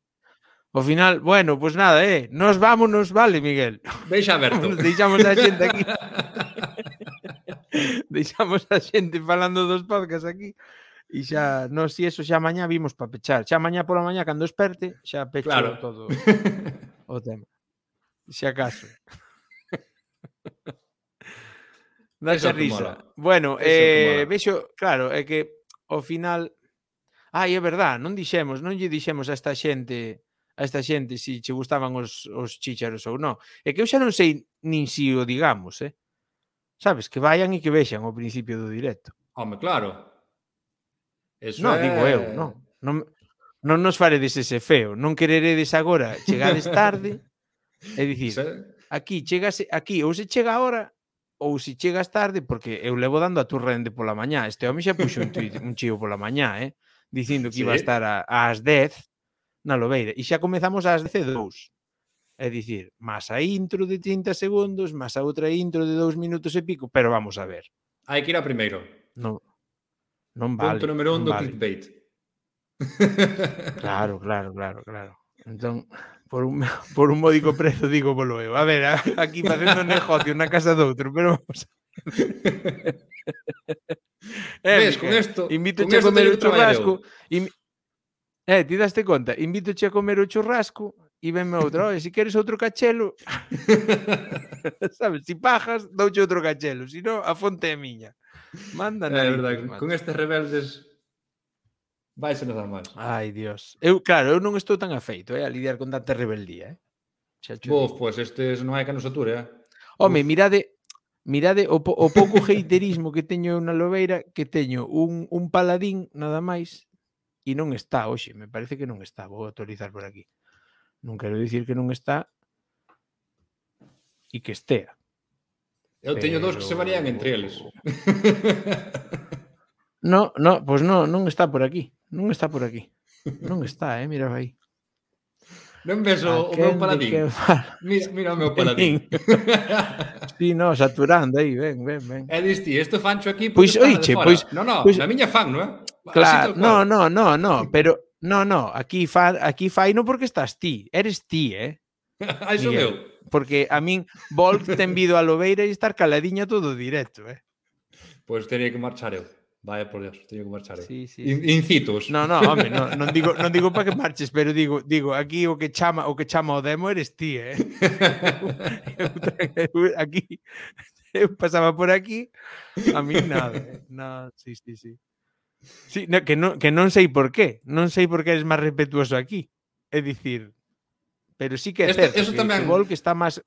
Ao final, bueno, pois pues nada, eh, nos vámonos, vale, Miguel. Deixa aberto. Deixamos a xente aquí. Deixamos a xente falando dos podcasts aquí. E xa, no, si eso xa mañá vimos para pechar. Xa mañá pola mañá cando esperte, xa pecho claro. todo o tema. Se acaso. Daxe risa. Bueno, Eso eh, vexo, claro, é que ao final Ai, é verdad, non dixemos, non lle dixemos a esta xente a esta xente se si che gustaban os, os chícharos ou non. É que eu xa non sei nin si o digamos, eh? Sabes, que vayan e que vexan ao principio do directo. Home, claro. Eso non, é... digo eu, non. Non, non nos faredes ese feo. Non quereredes agora, chegades tarde, é dicir, aquí chegase aquí ou se chega agora ou se chegas tarde, porque eu levo dando a tu rende pola mañá. Este home xa puxo un, tuit, un chío pola mañá, eh? Dicindo que iba a estar a, ás 10 na Lobeira. E xa comezamos ás 12.02. É dicir, máis a intro de 30 segundos, máis a outra intro de 2 minutos e pico, pero vamos a ver. Hai que ir a primeiro. Non, non vale. Punto número 1 do vale. clickbait. Claro, claro, claro, claro. Entón, por un, por un módico prezo digo polo eu. A ver, aquí facendo negocio na casa doutro, pero vamos a Eh, Ves, con esto, invito con a comer un churrasco, in, Eh, ti daste conta, invítoche a comer o churrasco e venme outro, oye, se si queres outro cachelo, sabes, si pajas, douche outro cachelo, si non, a fonte é miña. Manda É verdade, con estes rebeldes vai ser nada máis. Ai, Dios. Eu, claro, eu non estou tan afeito eh, a lidiar con tanta rebeldía. Eh. Bof, pois pues, estes non hai que nos ature, eh? Home, Uf. mirade, mirade o, po, o pouco heiterismo que teño na Lobeira, que teño un, un paladín nada máis e non está hoxe, me parece que non está, vou actualizar por aquí. Non quero dicir que non está e que estea. Eu teño dous que se varían entre eles. No, no, pois pues no, non está por aquí. Non está por aquí. Non está, eh, mira aí. Non ves o, o meu paladín. Que... Mira, mira o meu paladín. si, sí, no, saturando aí, ven, ven, ven. E eh, diste, isto fancho aquí... Pois, oiche, pois... No, no, pois, na miña fan, non é? Claro, no, no, no, no, pero no, no, aquí fa, aquí fai no porque estás ti, eres ti, eh? Ai, son eu. Porque a min Volk ten vido a Lobeira e estar caladiña todo directo, eh? Pois pues teria que marchar eu. Vaya por Dios, teño que marchar. eu. Sí, sí. In, incitos. No, no, home, no, non digo non digo para que marches, pero digo digo aquí o que chama o que chama o demo eres ti, eh. eu, eu, aquí eu pasaba por aquí a mí nada. Eh? No, sí, sí, sí. Sí, no, que, non, que non sei por qué. Non sei por que eres máis respetuoso aquí. É dicir, pero sí que é certo. Eso, que, tamén... que Volk está máis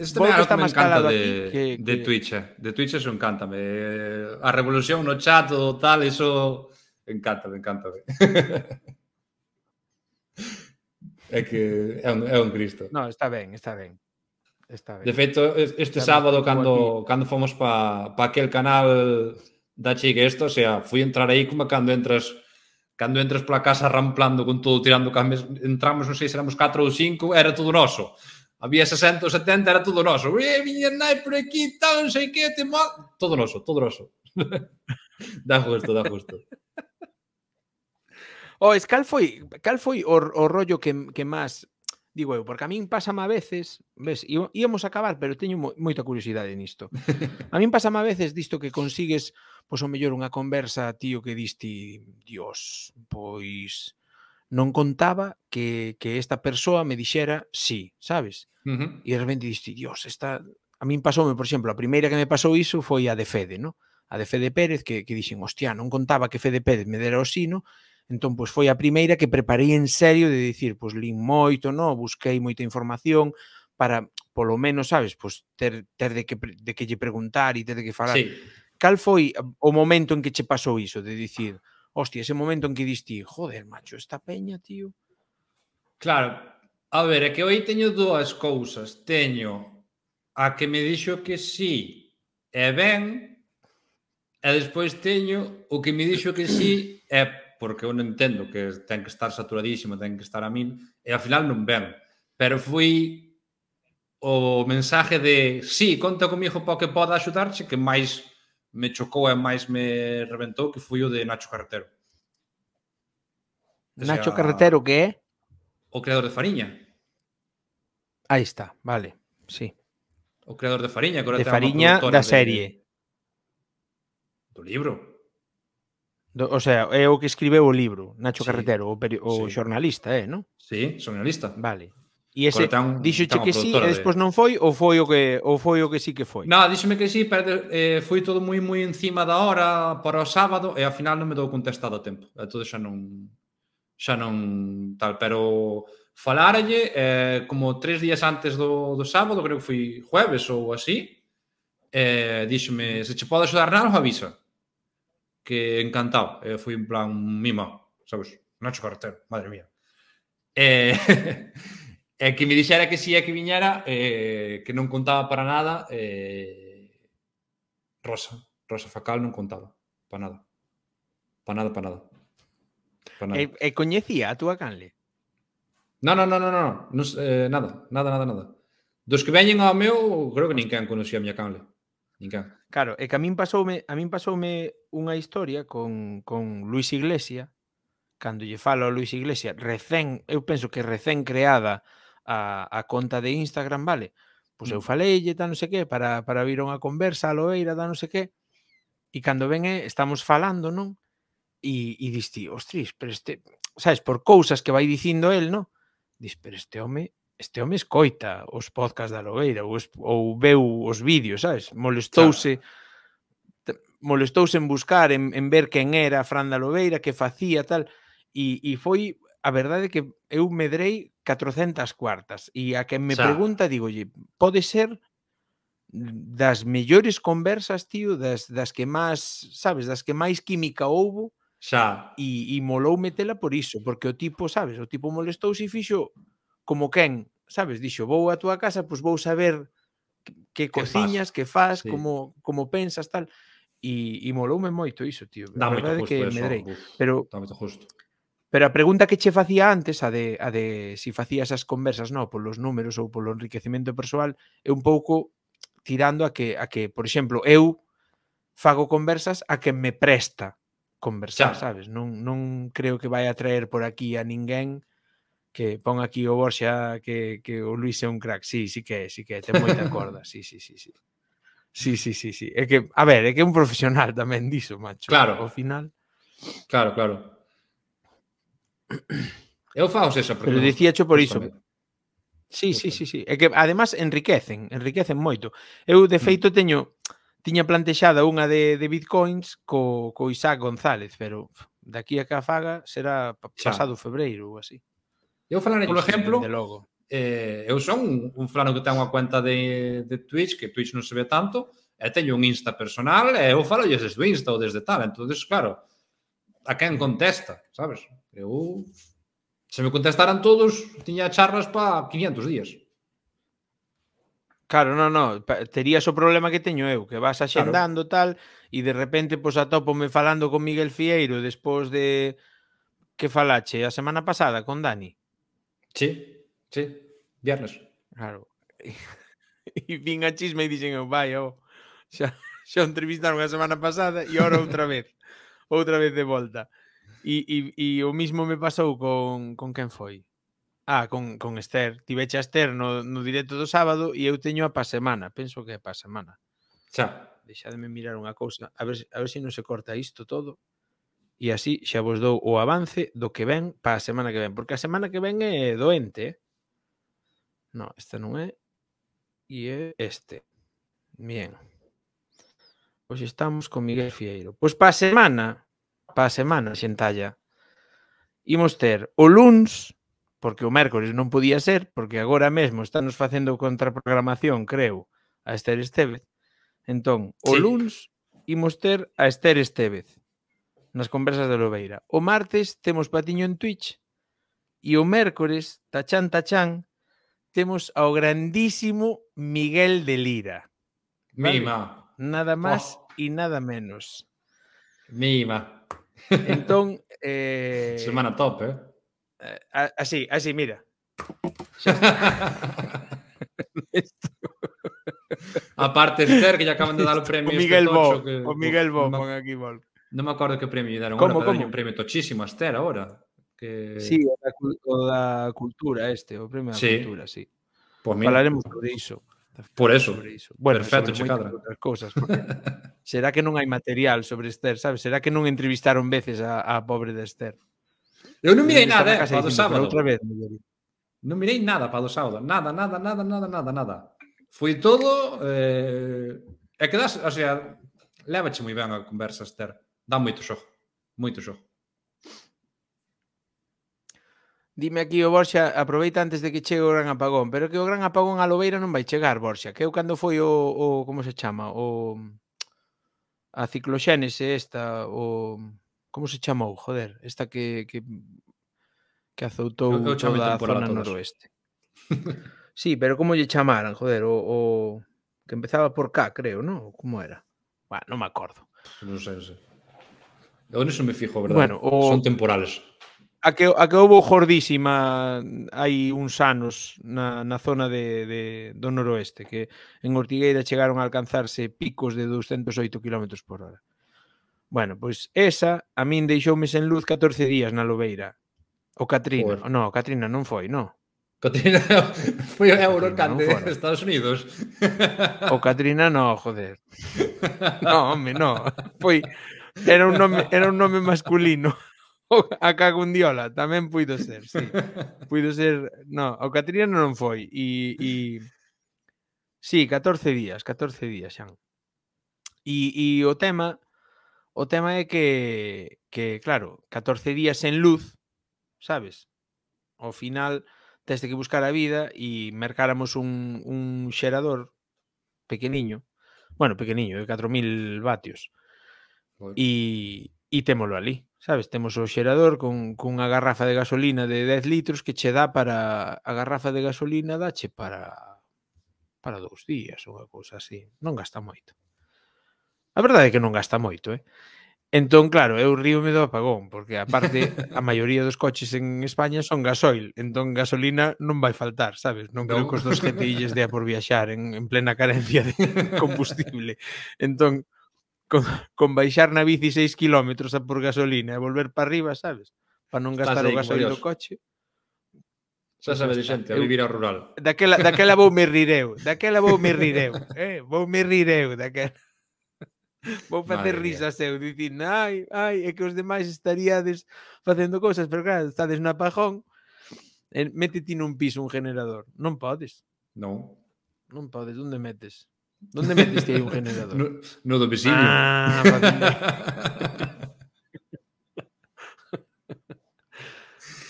Este tamén algo que me encanta de, aquí. que... de Twitch. Eh. De Twitch eso encántame. Eh, a revolución no chat o tal, eso encántame, encántame. é que é un, é un cristo. No, está ben, está ben. Está ben. De feito, este está sábado, cando, cando fomos pa, pa aquel canal da chega isto, o sea, fui entrar aí como cando entras cando entras pola casa ramplando con todo, tirando cames, entramos, non sei se éramos 4 ou 5, era todo noso. Había 60 ou 70, era todo noso. Eh, miña nai por aquí, tal, non sei que, te mo... Todo noso, todo noso. dá gusto, dá gusto. es, cal foi, cal foi o, o rollo que, que máis digo eu, porque a min pásame a veces, ves, íamos a acabar, pero teño moita curiosidade nisto. A min pásame a veces disto que consigues, pois o mellor unha conversa, tío, que diste, dios, pois non contaba que, que esta persoa me dixera sí, sabes? Uh -huh. E de repente diste, dios, esta... A min pasoume, por exemplo, a primeira que me pasou iso foi a de Fede, no? A de Fede Pérez, que, que dixen, hostia, non contaba que Fede Pérez me dera o sino, sí, Entón, pois foi a primeira que preparei en serio de dicir, pois lin moito, no, busquei moita información para polo menos, sabes, pois ter ter de que de que lle preguntar e ter de que falar. Sí. Cal foi um, o momento en que che pasou iso de dicir, hostia, ese momento en que diste, joder, macho, esta peña, tío. Claro. A ver, é que hoy teño dúas cousas. Teño a que me dixo que sí e ben, e despois teño o que me dixo que sí e porque eu non entendo que ten que estar saturadísimo, ten que estar a mil, e ao final non ven. Pero foi o mensaje de sí, conta comigo para que poda axudarche que máis me chocou e máis me reventou que foi o de Nacho Carretero. O sea, Nacho Carretero que é? O creador de Fariña. Aí está, vale, sí. O creador de Fariña. Que de Fariña da serie. De, do libro. Do, o sea, é o que escribeu o libro, Nacho sí. Carretero, o, peri o sí. xornalista, é, eh, non? Sí, xornalista. Vale. E ese tan, díxoche tan que sí e despois de... non foi ou foi o que ou foi o que sí que foi? Nada, díxome que sí, pero eh, foi todo moi moi encima da hora para o sábado e ao final non me dou contestado a tempo. Entón xa non xa non tal, pero falarlle eh, como tres días antes do, do sábado, creo que foi jueves ou así, eh, díxome, se che pode axudar nada, avisa que encantado. Eh, foi un plan mimo, sabes? Nacho Carretero, madre mía. Eh, e eh, que me dixera que si é que viñera, eh, que non contaba para nada, eh, Rosa, Rosa Facal non contaba, para nada. Para nada, para nada. Pa nada. E, e coñecía a túa canle? Non, non, non, non, non, non eh, nada, nada, nada, nada. Dos que veñen ao meu, creo que ninguén conocía a miña canle. Ninguén. Claro, é que a min pasoume, a min pasoume unha historia con, con Luis Iglesia, cando lle falo a Luis Iglesia, recén, eu penso que recén creada a, a conta de Instagram, vale? Pois eu mm. faleille, tal non sei que, para, para vir unha conversa a loeira, tal non sei que, e cando ven é, estamos falando, non? E, e dis ti, ostris, pero este, sabes, por cousas que vai dicindo el, non? Dis, pero este home este home escoita os podcast da Lobeira ou, es, ou veu os vídeos, sabes? Molestouse claro. molestouse en buscar, en, en ver quen era Fran da Lobeira, que facía tal, e, e foi a verdade que eu medrei 400 cuartas e a quen me Xa. pregunta digolle, pode ser das mellores conversas, tío, das, das que máis, sabes, das que máis química houbo, Xa. E, e molou metela por iso, porque o tipo, sabes, o tipo molestou e fixo como quen, sabes, dixo, vou a túa casa, pois vou saber que, que cociñas, que faz, sí. como como pensas, tal. E, e moloume moito iso, tío. Dá a verdade que eso, medrei. Uf, pero, justo. Pero a pregunta que che facía antes, a de, a de si facías as conversas, no, polos números ou polo enriquecemento persoal, é un pouco tirando a que, a que por exemplo, eu fago conversas a que me presta conversar, claro. sabes? Non, non creo que vai a traer por aquí a ninguén que pon aquí o Borxa que, que o Luis é un crack. Sí, sí que é, sí que é, ten moita corda. Sí, sí, sí, sí. Sí, sí, sí, sí. É que, a ver, é que é un profesional tamén diso, macho. Claro. Ao final. Claro, claro. Eu faos eso. Pero no, dicía cho por iso. Sí, sí, sí, sí. É que, además, enriquecen, enriquecen moito. Eu, de mm. feito, teño tiña plantexada unha de, de bitcoins co, co Isaac González, pero daqui a que a faga será pasado febreiro ou así. Eu falarei, por exemplo, de logo. Eh, eu son un, un fulano que ten unha cuenta de, de Twitch, que Twitch non se ve tanto, e teño un Insta personal, e eu falo desde o Insta ou desde tal. entonces claro, a quen contesta, sabes? Eu se me contestaran todos, tiña charlas pa 500 días. Claro, non, non, terías o problema que teño eu, que vas axendando claro. tal e de repente pois atópome falando con Miguel Fieiro despois de que falache a semana pasada con Dani. Sí, sí, viernes. Claro. E vin a chisme e dixen eu, vai, oh, xa, xa entrevistaron a semana pasada e ora outra vez, outra vez de volta. E, e, e o mismo me pasou con, con quen foi? Ah, con, con Esther. Tiveche a Esther no, no directo do sábado e eu teño a pa semana. Penso que é pa semana. Xa. Deixademe mirar unha cousa. A ver, a ver se non se corta isto todo. E así xa vos dou o avance do que ven para a semana que ven. Porque a semana que ven é doente. ¿eh? No, esta non é. E é este. Bien. Pois estamos con Miguel Fieiro. Pois para a semana, para a semana, xentalla, imos ter o luns, porque o mércores non podía ser, porque agora mesmo estamos facendo contraprogramación, creo, a Esther Estevez. Entón, o sí. luns imos ter a Esther Estevez nas conversas de Lobeira. O martes temos Patiño en Twitch e o mércores, tachán tachán, temos ao grandísimo Miguel de Lira. Vale? Mima. Nada máis oh. e nada menos. Mima. Entón, eh... Semana top, eh? eh así, así, mira. Aparte, Esther, que lle acaban de dar o premio. O Miguel este Bob, que... o Miguel Bo, pon aquí, Bo. Non me acordo que premio lle deron como, ahora, como? un premio tochísimo a Esther ahora. Que... Sí, o da, o da cultura este, o premio da sí. cultura, sí. Pues mira, Falaremos sobre iso. Por eso. Sobre iso. Bueno, Perfecto, sobre moitas cousas. será que non hai material sobre Esther, sabes? Será que non entrevistaron veces a, a pobre de Esther? Eu non mirei nada, eh, para do sábado. Outra vez, non mirei nada para do sábado. Nada, nada, nada, nada, nada, nada. Foi todo... Eh... E quedas, o sea, lévache moi ben a conversa, Esther. Dá moito xogo, moito xogo. Dime aquí o Borxa, aproveita antes de que chegue o gran apagón, pero que o gran apagón a Lobeira non vai chegar, Borxa, que eu cando foi o, o como se chama, o a cicloxénese esta, o como se chamou, joder, esta que que que azoutou eu, eu toda a zona todas. noroeste. sí, pero como lle chamaran, joder, o, o que empezaba por K, creo, non? Como era? Bueno, non me acordo. Non sei, non sei. Eu non me fijo, verdade? Bueno, o... Son temporales. A que, a que houve jordísima hai uns anos na, na zona de, de, do noroeste, que en Ortigueira chegaron a alcanzarse picos de 208 km por hora. Bueno, pois esa a min deixoume sen luz 14 días na Lobeira. O Catrina, Por... no, o Catrina non foi, no. Catrina foi o Eurocante de Estados Unidos. O Catrina no, joder. No, home, no. Foi Era un nome, era un nome masculino. A Cagundiola tamén puido ser, sí. Puido ser, no, o Catriano non foi e, e Sí, 14 días, 14 días xan. E, e o tema o tema é que que claro, 14 días sen luz, sabes? Ao final tes que buscar a vida e mercáramos un, un xerador pequeniño, bueno, pequeniño, de 4000 vatios, E, e témolo ali. Sabes, temos o xerador con, cunha garrafa de gasolina de 10 litros que che dá para a garrafa de gasolina dache para para dous días ou unha cousa así. Non gasta moito. A verdade é que non gasta moito, eh? Entón, claro, eu ríome do apagón, porque aparte a maioría dos coches en España son gasoil, entón gasolina non vai faltar, sabes? Non creo non. que os dos GTIs dea por viaxar en, en plena carencia de combustible. Entón, con, con baixar na bici 6 km a por gasolina e volver para arriba, sabes? Para non gastar aí, o gasoil do coche. Xa sabe de xente, a vivir ao rural. Daquela, daquela vou me rireu, daquela vou me rireu, eh? vou me rireu daquela. Vou facer Madre risas eu, dicir, ai, ai, é que os demais estaríades facendo cousas, pero claro, estades no apagón, e eh, mete ti nun piso un generador. Non podes. Non. Non podes, onde metes? Donde metiste aí un generador? No, no domicilio. Ah,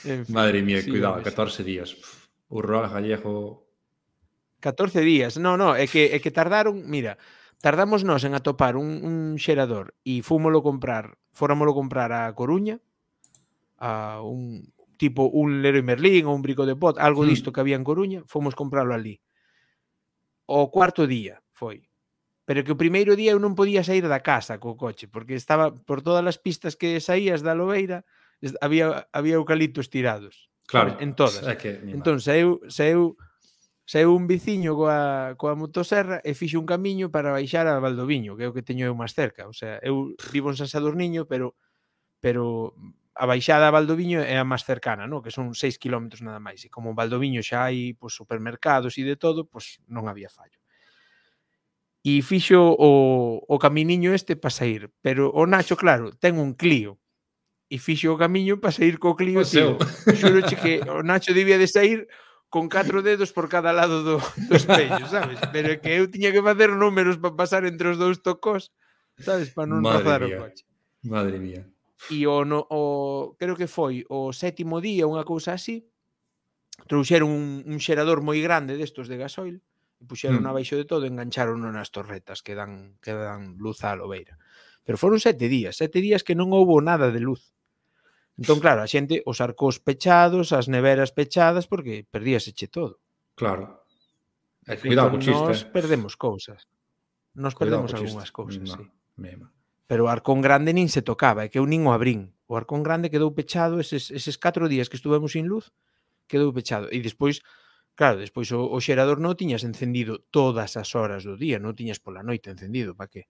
en fin, Madre mía, sí, cuidado, 14 días. O Roa Gallego 14 días. No, no, é que é que tardaron, mira, tardamos nós en atopar un, un xerador e fúmolo comprar, fóramolo comprar a Coruña a un tipo un Leroy Merlin ou un Brico de Pot, algo mm. disto que había en Coruña, fomos comprarlo ali. O cuarto día foi. Pero que o primeiro día eu non podía sair da casa co coche, porque estaba por todas as pistas que saías da Lobeira, había había eucaliptos tirados. Claro. En todas. É que, entón, saeu, saeu, saeu un viciño coa, coa motoserra e fixe un camiño para baixar a Valdoviño, que é o que teño eu máis cerca. O sea, eu vivo en San Sadurniño, pero pero a baixada a Valdoviño é a máis cercana, no? que son 6 km nada máis, e como en Valdoviño xa hai pois, supermercados e de todo, pois non había fallo e fixo o, o caminiño este para sair, pero o Nacho, claro, ten un Clio e fixo o camiño para sair co Clio, o tío. Xuroche que o Nacho debía de sair con catro dedos por cada lado do, do espello, sabes? Pero que eu tiña que facer números para pasar entre os dous tocos, sabes? Para non Madre rozar mía. o coche. Madre mía. E o, no, o, creo que foi o sétimo día, unha cousa así, trouxeron un, un xerador moi grande destos de gasoil, e puxeron mm. abaixo de todo e engancharon nas torretas que dan, que dan luz á lobeira. Pero foron sete días, sete días que non houbo nada de luz. Entón, claro, a xente, os arcós pechados, as neveras pechadas, porque perdíase che todo. Claro. Eh, e cuidado entón, chiste. Nos eh. perdemos cousas. Nos cuidado perdemos algunhas cousas, no, sí. Mesmo. Pero o arcón grande nin se tocaba, é que eu nin o abrín. O arcón grande quedou pechado eses, eses catro días que estuvemos sin luz, quedou pechado. E despois Claro, despois o, o xerador non o tiñas encendido todas as horas do día, non o tiñas pola noite encendido, pa que?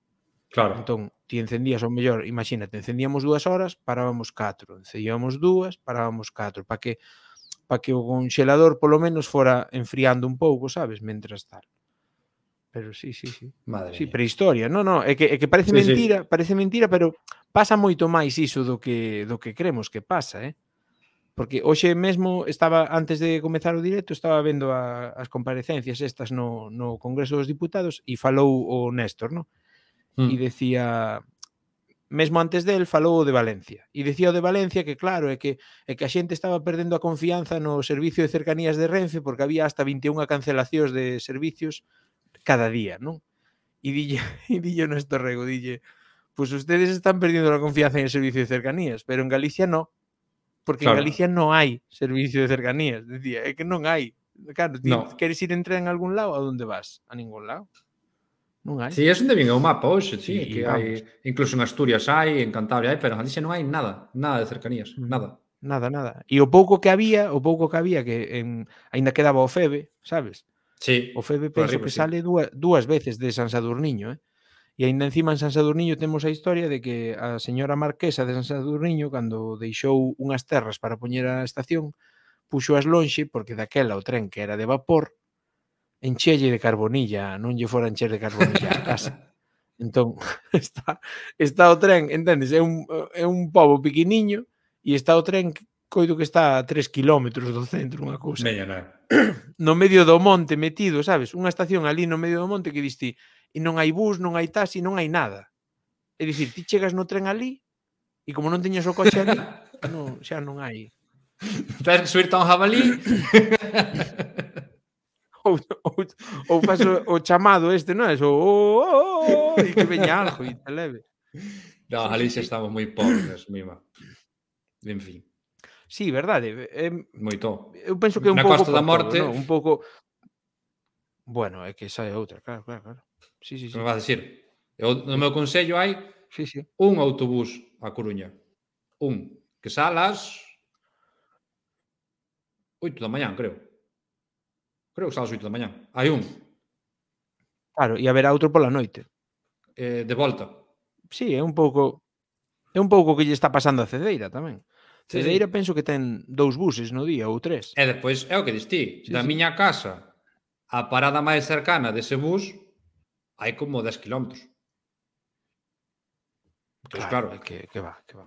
Claro. Entón, ti encendías, ou mellor, imagínate, encendíamos dúas horas, parábamos catro, encendíamos dúas, parábamos catro, pa que pa que o conxelador polo menos fora enfriando un pouco, sabes, mentras tal. Pero sí, sí, sí. Madre sí, mía. prehistoria. No, no, é que, é que parece sí, mentira, sí. parece mentira, pero pasa moito máis iso do que do que cremos que pasa, eh? Porque hoxe mesmo estaba, antes de comezar o directo, estaba vendo a, as comparecencias estas no, no Congreso dos Diputados e falou o Néstor, no? Mm. E hmm. decía, mesmo antes del, falou o de Valencia. E decía o de Valencia que, claro, é que, é que a xente estaba perdendo a confianza no servicio de cercanías de Renfe porque había hasta 21 cancelacións de servicios cada día, non? E dille, e dille Néstor Rego, dille, pois pues ustedes están perdiendo a confianza en el servicio de cercanías, pero en Galicia no, Porque claro. en Galicia no hai servicio de cercanías. Decía, é que non hai. Claro, ti no. queres ir en tren a algún lado, a onde vas? A ningún lado. Non hai. Si, sí, é onde vin o mapa hoxe, sí, sí que hai, incluso en Asturias hai, en Cantabria hai, pero en Galicia non hai nada, nada de cercanías, mm. nada. Nada, nada. E o pouco que había, o pouco que había que en, aínda quedaba o Febe, sabes? Sí. O Febe penso arriba, que sí. sale dúas, dúas veces de San Sadurniño, eh? E aínda encima en San Sadurniño temos a historia de que a señora Marquesa de San Sadurniño, cando deixou unhas terras para poñer a estación, puxo as lonxe porque daquela o tren que era de vapor enchelle de carbonilla, non lle fora encher de carbonilla a casa. Entón, está, está o tren, entendes, é un, é un pobo pequeniño e está o tren coido que está a 3 km do centro, unha cousa. Mellor, no medio do monte metido, sabes? Unha estación ali no medio do monte que diste, e non hai bus, non hai taxi, non hai nada. É dicir, ti chegas no tren ali e como non teñas o coche ali, non, xa non hai. Tens que subirte a un jabalí. ou, ou, ou faz o, o chamado este, non é? O, o, oh, o, oh, o, oh", e que veña algo e te leve. Non, ali xa estamos moi pobres, mima. En fin. Sí, verdade. É, Moito. Eu penso que é un Na pouco... Na Costa da Morte... Todo, no? Un pouco... Bueno, é que esa é outra, claro, claro, claro. Sí, sí, sí. Me vas decir, eu, no meu consello hai sí, sí. un autobús a Coruña. Un. Que sale ás 8 da mañán, creo. Creo que sale ás 8 da mañán. Hai un. Claro, e haberá outro pola noite. Eh, de volta. Sí, é un pouco é un pouco que lle está pasando a Cedeira tamén. Sí, Cedeira sí. penso que ten dous buses no día ou tres. E despois é o que distí, sí, da sí. miña casa a parada máis cercana dese bus hai como 10 kilómetros. Entón, claro, claro. Que, que va, que va.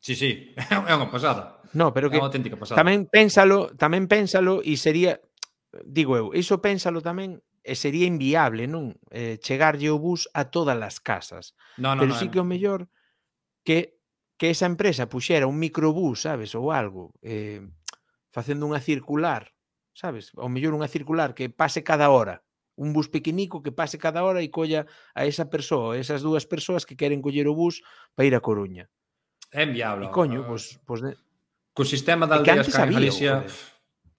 Sí, sí, é unha pasada. No, pero que é unha auténtica pasada. Tamén pénsalo, tamén pénsalo e sería digo eu, iso pénsalo tamén e sería inviable, non? Eh, chegarlle o bus a todas as casas. No, no, pero no, sí no. que o mellor que que esa empresa puxera un microbús, sabes, ou algo, eh, facendo unha circular, sabes? Ou mellor unha circular que pase cada hora un bus pequenico que pase cada hora e colla a esa persoa, esas dúas persoas que queren coller o bus para ir a Coruña. É enviable. E coño, uh, pois, pois de... co sistema da aldeas que había, Galicia, joder.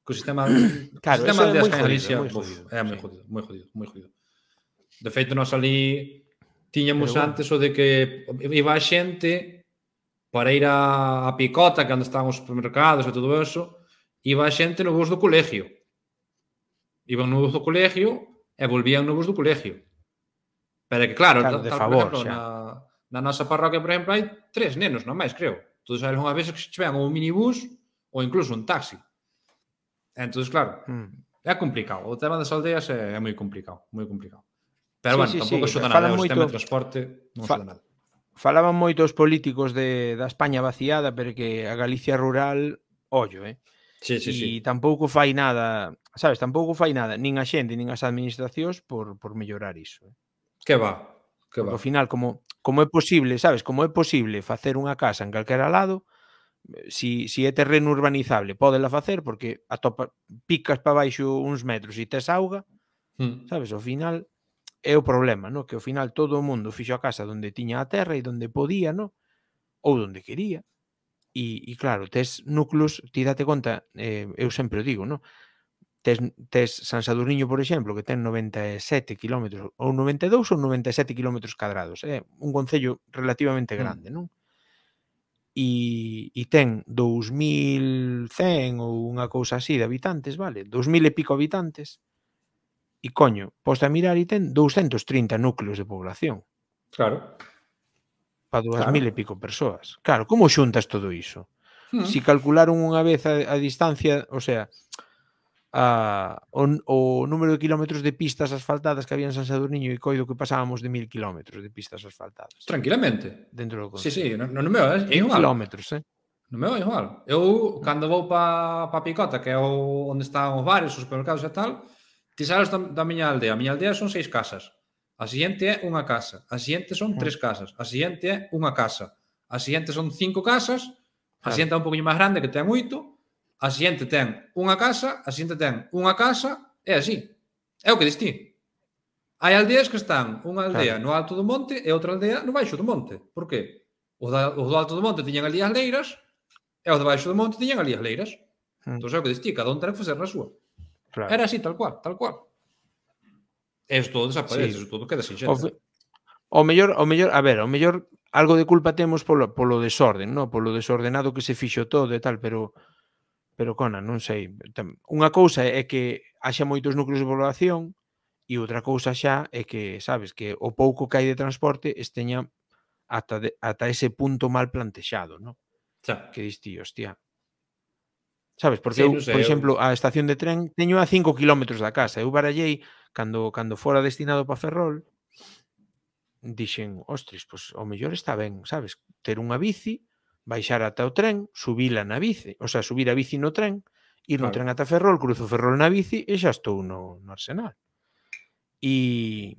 co sistema, claro, co sistema da aldeas que Galicia, moi jodido, é moi jodido, moi jodido, moi jodido. De feito, nós ali tiñamos Pero, antes o de que iba a xente para ir a, a Picota, que onde estaban os supermercados e todo eso, iba a xente no bus do colegio. Iban no bus do colegio e volvían novos do colegio. Pero que claro, claro de tal, favor, por exemplo, xa. na, na nosa parroquia, por exemplo, hai tres nenos, non máis, creo. Todos hai unha vez que se chegan un minibús ou incluso un taxi. Entón, claro, mm. é complicado. O tema das aldeas é, é moi complicado, moi complicado. Pero, sí, bueno, sí, tampouco sí. nada. Moito... O sistema de transporte non Fa... nada. Falaban moitos políticos de, da España vaciada, pero que a Galicia rural, ollo, eh? Sí, sí, e sí. tampouco fai nada, sabes, tampouco fai nada, nin a xente, nin as administracións por, por mellorar iso. Eh. Que va, que va. Ao final, como, como é posible, sabes, como é posible facer unha casa en calquera lado, si, si é terreno urbanizable, podela facer, porque atopa, picas para baixo uns metros e tes auga, mm. sabes, ao final é o problema, no? que ao final todo o mundo fixo a casa onde tiña a terra e onde podía, no? ou onde quería, E, e claro, tes núcleos, ti date conta, eh, eu sempre o digo, no? Tes, tes San Sadurniño, por exemplo, que ten 97 km, ou 92 ou 97 km cadrados, é eh? un concello relativamente mm. grande, non? E, e ten 2100 ou unha cousa así de habitantes, vale? 2000 e pico habitantes, e coño, posta a mirar e ten 230 núcleos de población. Claro para dúas claro. mil e pico persoas. Claro, como xuntas todo iso? Mm. Si calcularon unha vez a, a distancia, o sea, a, o, o número de kilómetros de pistas asfaltadas que había en San Sadurniño e Coido que pasábamos de mil kilómetros de pistas asfaltadas. Tranquilamente. Dentro do concello. Sí, sí, no, no meu é, é igual. Kilómetros, eh? No meu é igual. Eu, hmm. cando vou pa, pa Picota, que é o, onde están os bares, os supermercados e tal, ti sales da, da miña aldea. A miña aldea son seis casas. A siguiente é unha casa. A siguiente son tres casas. A siguiente é unha casa. A siguiente son cinco casas. A siguiente é un poquinho máis grande, que ten oito. A siguiente ten unha casa. A siguiente ten unha casa. É así. É o que distí. Hai aldeas que están unha aldea no alto do monte e outra aldea no baixo do monte. Por qué? Os, da, os do alto do monte tiñan ali as leiras e os do baixo do monte tiñan ali as leiras. Mm. Entón, é o que destí, cada un ten que facer na súa. Claro. Era así, tal cual, tal cual. E isto todo desaparece, sí. todo queda sin xente. O, fe, o mellor, o mellor, a ver, o mellor algo de culpa temos polo, polo desorden, no? polo desordenado que se fixo todo e tal, pero pero Conan, non sei. Unha cousa é que haxa moitos núcleos de población e outra cousa xa é que, sabes, que o pouco que hai de transporte esteña ata, de, ata ese punto mal plantexado, non? Xa. Que diste, hostia. Sabes, porque sí, eu, sei, por exemplo, a estación de tren teño a 5 km da casa, eu barallei cando, cando fora destinado para Ferrol, dixen, ostres, pois o mellor está ben, sabes, ter unha bici, baixar ata o tren, subila na bici, o sea, subir a bici no tren, ir no claro. tren ata Ferrol, cruzo Ferrol na bici e xa estou no, no Arsenal. E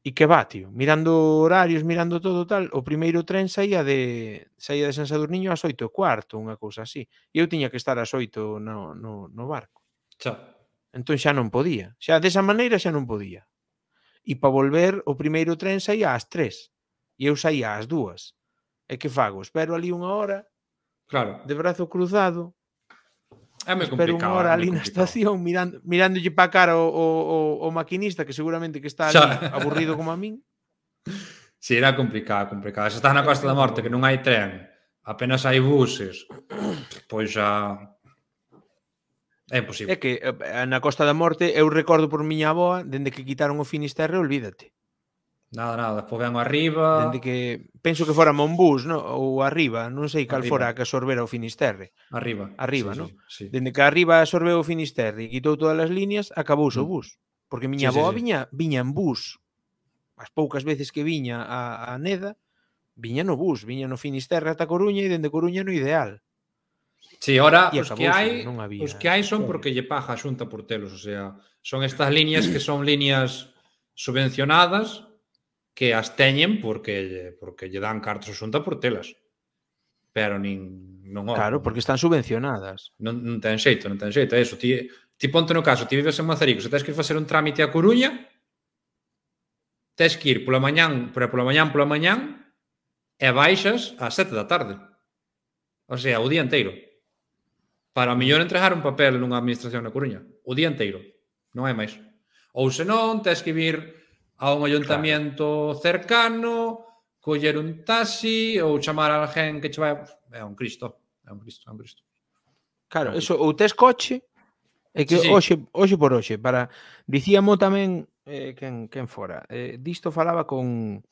e que va, tío, mirando horarios, mirando todo tal, o primeiro tren saía de saía de San Sadurniño ás 8 e cuarto, unha cousa así. E eu tiña que estar ás 8 no, no, no barco. Xa. Entón xa non podía. Xa desa maneira xa non podía. E para volver, o primeiro tren saía ás tres. E eu saía ás dúas. E que fago? Espero ali unha hora. Claro. De brazo cruzado. É moi complicado. Espero unha hora ali na estación mirando, mirándolle para cara o, o, o, o maquinista que seguramente que está ali xa. aburrido como a min. Si, sí, era complicado, complicado. Se estás na Costa da Morte que non hai tren, apenas hai buses, pois xa É imposible. É que eh, eh, na Costa da Morte eu recordo por miña avoa dende que quitaron o Finisterre, olvídate. Nada, nada, despois Pobén arriba. Dende que penso que fora Monbús, no? ou arriba, non sei cal arriba. fora que absorbera o Finisterre. Arriba. Arriba, sí, no? Sí, sí. Dende que arriba absorbeu o Finisterre e quitou todas as líneas, acabouse mm. o bus. Porque miña sí, avoa sí, sí. viña viña en bus. As poucas veces que viña a, a Neda, viña no bus, viña no Finisterre ata Coruña e dende Coruña no ideal. Sí, ora, os que, hai, había, os que hai son porque lle paga a xunta por telos, o sea, son estas líneas que son líneas subvencionadas que as teñen porque lle, porque lle dan cartos a xunta por telas. Pero nin non ora. Claro, porque están subvencionadas. Non, non ten xeito, non ten xeito, é iso. Ti, ti ponte no caso, ti vives en Mazarico, se tens que facer un trámite a Coruña, tens que ir pola mañán, pero pola mañán, pola mañán, e baixas ás sete da tarde. O sea, o día inteiro. Para o mellor entregar un papel nunha administración na Coruña, o día inteiro, non hai máis. Ou senón, tes que vir a un ayuntamiento claro. cercano, coller un taxi ou chamar a alguén que che vai... É un Cristo, é un Cristo, é un Cristo. Claro, eso, ou tes coche, é que sí, sí. hoxe, hoxe por hoxe, para... Dicíamo tamén, eh, quen, quen fora, eh, disto falaba con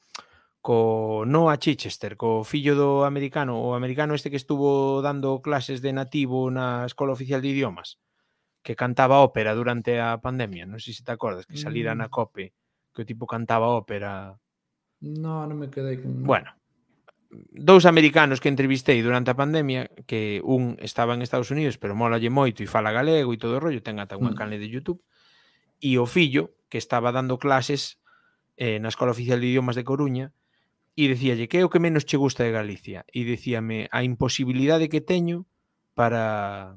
co Noah Chichester, co fillo do americano, o americano este que estuvo dando clases de nativo na Escola Oficial de Idiomas, que cantaba ópera durante a pandemia, non sei se te acordas, que salira na mm. COPE, que o tipo cantaba ópera. No, non me quedei con... Bueno, dous americanos que entrevistei durante a pandemia, que un estaba en Estados Unidos, pero molalle moito e fala galego e todo o rollo, ten ata unha mm. canle de YouTube, e o fillo, que estaba dando clases eh, na Escola Oficial de Idiomas de Coruña, e dicíalle que é o que menos che gusta de Galicia e dicíame a imposibilidade que teño para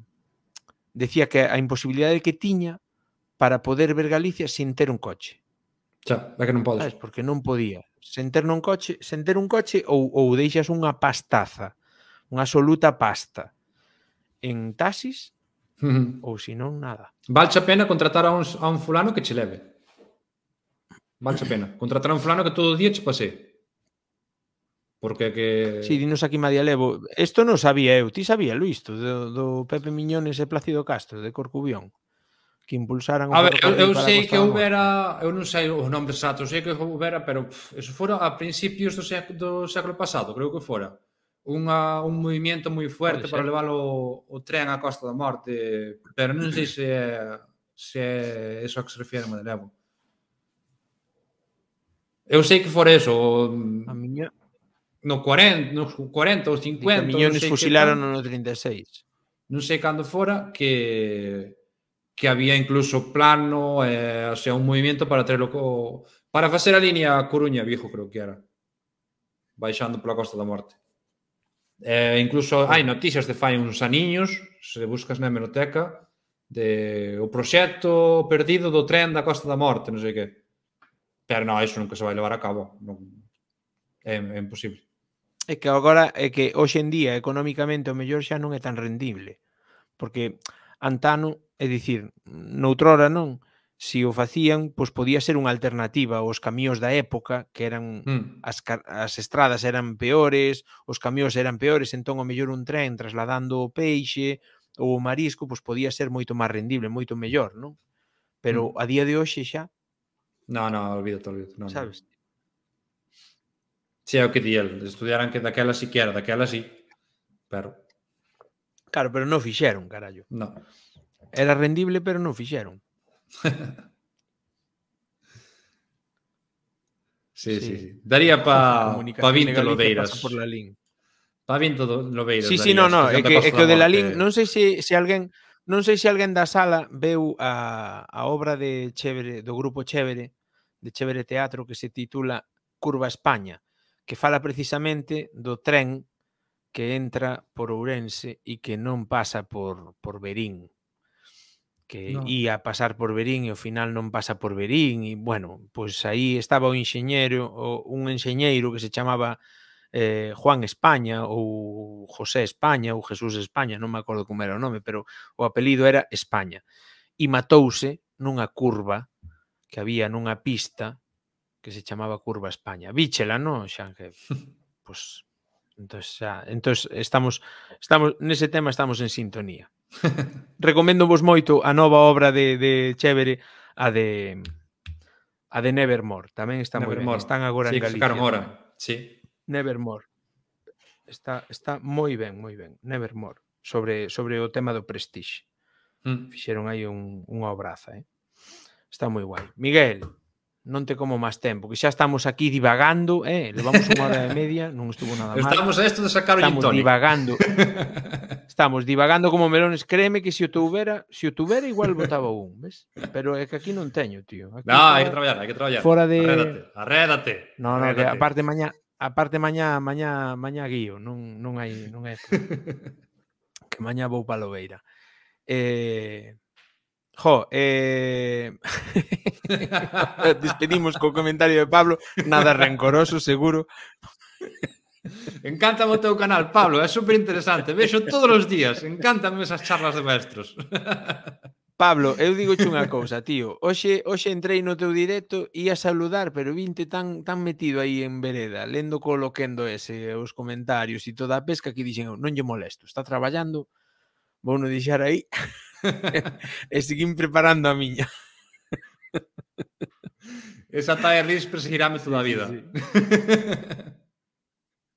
decía que a imposibilidade que tiña para poder ver Galicia sin ter un coche. Xa, é que non podes. Sabes? Porque non podía. Sen ter un coche, sen ter un coche ou, ou deixas unha pastaza, unha absoluta pasta en taxis ou se non nada. Valche a pena contratar a un, a un fulano que che leve. Valche a pena. Contratar a un fulano que todo o día che pase. Porque que... Si, sí, dinos aquí Madia Levo. Isto non sabía eu. Ti sabía, Luis, do, do Pepe Miñones e Plácido Castro, de Corcubión? Que impulsaran... o A ver, eu, eu sei que houbera... Eu non sei os nombres exacto, sei que houbera, pero pff, eso fora a principios do século, do século pasado, creo que fora. Unha, un movimento moi fuerte para levar o, o tren á Costa da Morte, pero non sei se é, se é eso que se refiere a Eu sei que fora eso. O... A miña no 40, nos 40 ou 50 millóns fusilaron no 36 non sei cando fora que que había incluso plano eh, o sea, un movimento para traerlo co, para facer a línea Coruña Viejo creo que era baixando pola Costa da Morte eh, incluso hai noticias de fai uns aniños se buscas na hemeroteca de o proxecto perdido do tren da Costa da Morte non sei que pero non, iso nunca se vai levar a cabo non, é, é imposible é que agora é que hoxe en día economicamente o mellor xa non é tan rendible porque antano, é dicir, noutrora non, se o facían, pois podía ser unha alternativa aos camións da época, que eran mm. as, as estradas eran peores, os camións eran peores, entón o mellor un tren trasladando o peixe ou o marisco, pois podía ser moito máis rendible, moito mellor, non? Pero mm. a día de hoxe xa No, no, olvídate, olvídate. No, Sabes? Si, é o que di el, estudiaran que daquela siquiera, daquela si. Pero... Claro, pero non fixeron, carallo. No. Era rendible, pero non fixeron. sí, sí, sí, sí. Daría pa, pa 20 lobeiras. Por la lin. Pa 20 lobeiras. Sí, sí, no, no, é que, é que o de la lin, non sei se, se alguén non sei se alguén da sala veu a, a obra de Chévere, do grupo Chévere, de Chévere Teatro, que se titula Curva España, que fala precisamente do tren que entra por Ourense e que non pasa por, por Berín que no. ia pasar por Berín e ao final non pasa por Berín e bueno, pois aí estaba o enxeñeiro o, un enxeñeiro que se chamaba eh, Juan España ou José España ou Jesús España, non me acordo como era o nome, pero o apelido era España. E matouse nunha curva que había nunha pista que se chamaba Curva España. Víchela, non, Xan, que pues, entón, xa, entón estamos, estamos nese tema estamos en sintonía. Recomendo vos moito a nova obra de, de Chévere, a de a de Nevermore, tamén está moi ben. Están agora sí, en Galicia. Sacaron hora. Sí. Nevermore. Está está moi ben, moi ben. Nevermore sobre sobre o tema do Prestige. Mm. Fixeron aí un, unha obraza, eh? Está moi guai. Miguel, non te como máis tempo, que xa estamos aquí divagando, eh? levamos unha hora e media, non estuvo nada mal. Estamos a esto de sacar o Estamos divagando. estamos divagando como melones, créeme que se o tuvera, se o tuvera igual botaba un, ves? Pero é que aquí non teño, tío. Aquí no, fora, hai que traballar, hai que traballar. Fora de... Arrédate, arrédate. No, no, arrédate. que aparte mañá, aparte mañá, mañá, mañá guío, non, non hai, non é que mañá vou pa Lobeira. Eh, Jo, eh... despedimos co comentario de Pablo, nada rencoroso, seguro. Encántame o teu canal, Pablo, é super interesante. Vexo todos os días, encántame esas charlas de mestros. Pablo, eu digo unha cousa, tío. Hoxe, hoxe entrei no teu directo, ia saludar, pero vinte tan, tan metido aí en vereda, lendo co loquendo ese, os comentarios e toda a pesca que dixen, non lle molesto, está traballando, vou non deixar aí. e seguín preparando a miña. Esa talla ris perseguirame toda a vida. Sí.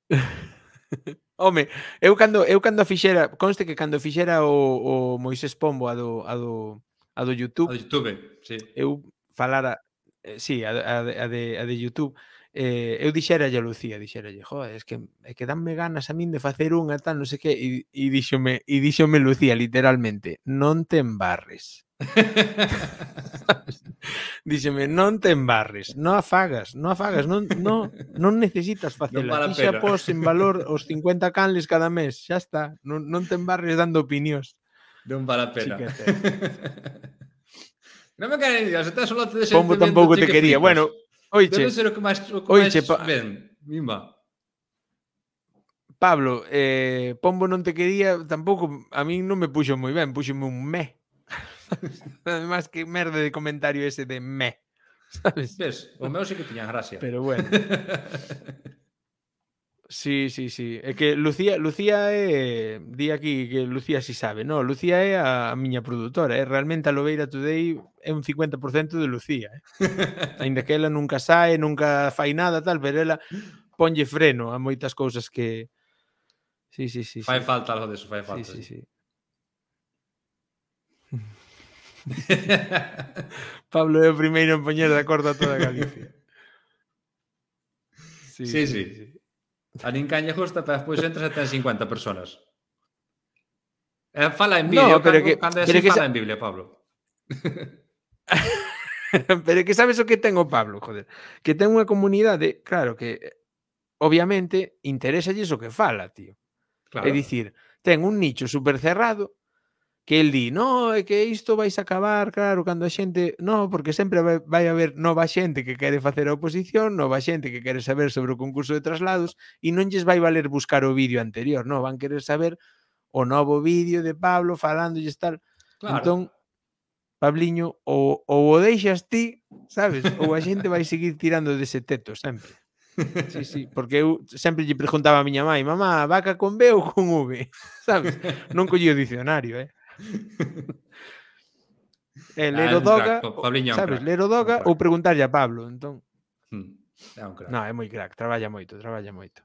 Home, eu cando eu cando fixera, conste que cando fixera o, o Moisés Pombo a do a do a do YouTube. A do YouTube, sí. Eu falara, eh, sí, a, a, a de a de YouTube eh, eu dixeralle a Lucía, dixeralle, jo, es que, é que danme ganas a min de facer unha tal, non sei que, e, e díxome, e díxome Lucía, literalmente, non te embarres. díxeme, non te embarres, non a fagas, non a fagas, non, non, non necesitas facela. Non Ti xa pos en valor os 50 canles cada mes, xa está, non, non te embarres dando opinións. Non vale a pena. Chiquete. non me caen, estás solo te de Pombo tampouco te quería. Flipas. Bueno, Oiche, Debe ser o que máis, o que oiche, máis pa... ben, mima. Pablo, eh, Pombo non te quería, tampouco, a min non me puxo moi ben, puxome un me. Además, que merda de comentario ese de me. Sabes? Ves, o meu sí que tiña gracia. Pero bueno. Sí, sí, sí. É que Lucía, Lucía é, di aquí que Lucía si sí sabe, no, Lucía é a, a miña produtora, é realmente a Lobeira Today é un 50% de Lucía, eh? Ainda que ela nunca sae, nunca fai nada tal, pero ela ponlle freno a moitas cousas que Sí, sí, sí. Fai sí. falta algo de eso, fai falta. Sí, sí, sí. Pablo é o primeiro en poñer de acordo a toda Galicia. Sí, sí. sí. sí. sí. A nin caña justa, pero despois entras ten 50 personas. Eh, fala en No, vídeo, pero cando, que- cando pero que fala en Biblia, Pablo. Pero que sabes o que ten o Pablo, joder, que ten unha comunidade, claro que eh, obviamente interésalles o que fala, tío. Claro. É dicir, ten un nicho super cerrado que el di, no, é que isto vais acabar, claro, cando a xente, no, porque sempre vai, vai haber nova xente que quere facer a oposición, nova xente que quere saber sobre o concurso de traslados e non lles vai valer buscar o vídeo anterior, no, van querer saber o novo vídeo de Pablo falando e tal. Claro. Entón, Pabliño, ou, ou o deixas ti, sabes, ou a xente vai seguir tirando dese teto sempre. Sí, sí, porque eu sempre lle preguntaba a miña mãe, mamá, vaca con B ou con V? Sabes? Non collí o dicionario, eh? é ler o Doga, crack, Pablinho sabes, ler o Doga ou preguntarlle a Pablo, entón. Hmm. É un crack. Non, é moi crack, traballa moito, traballa moito.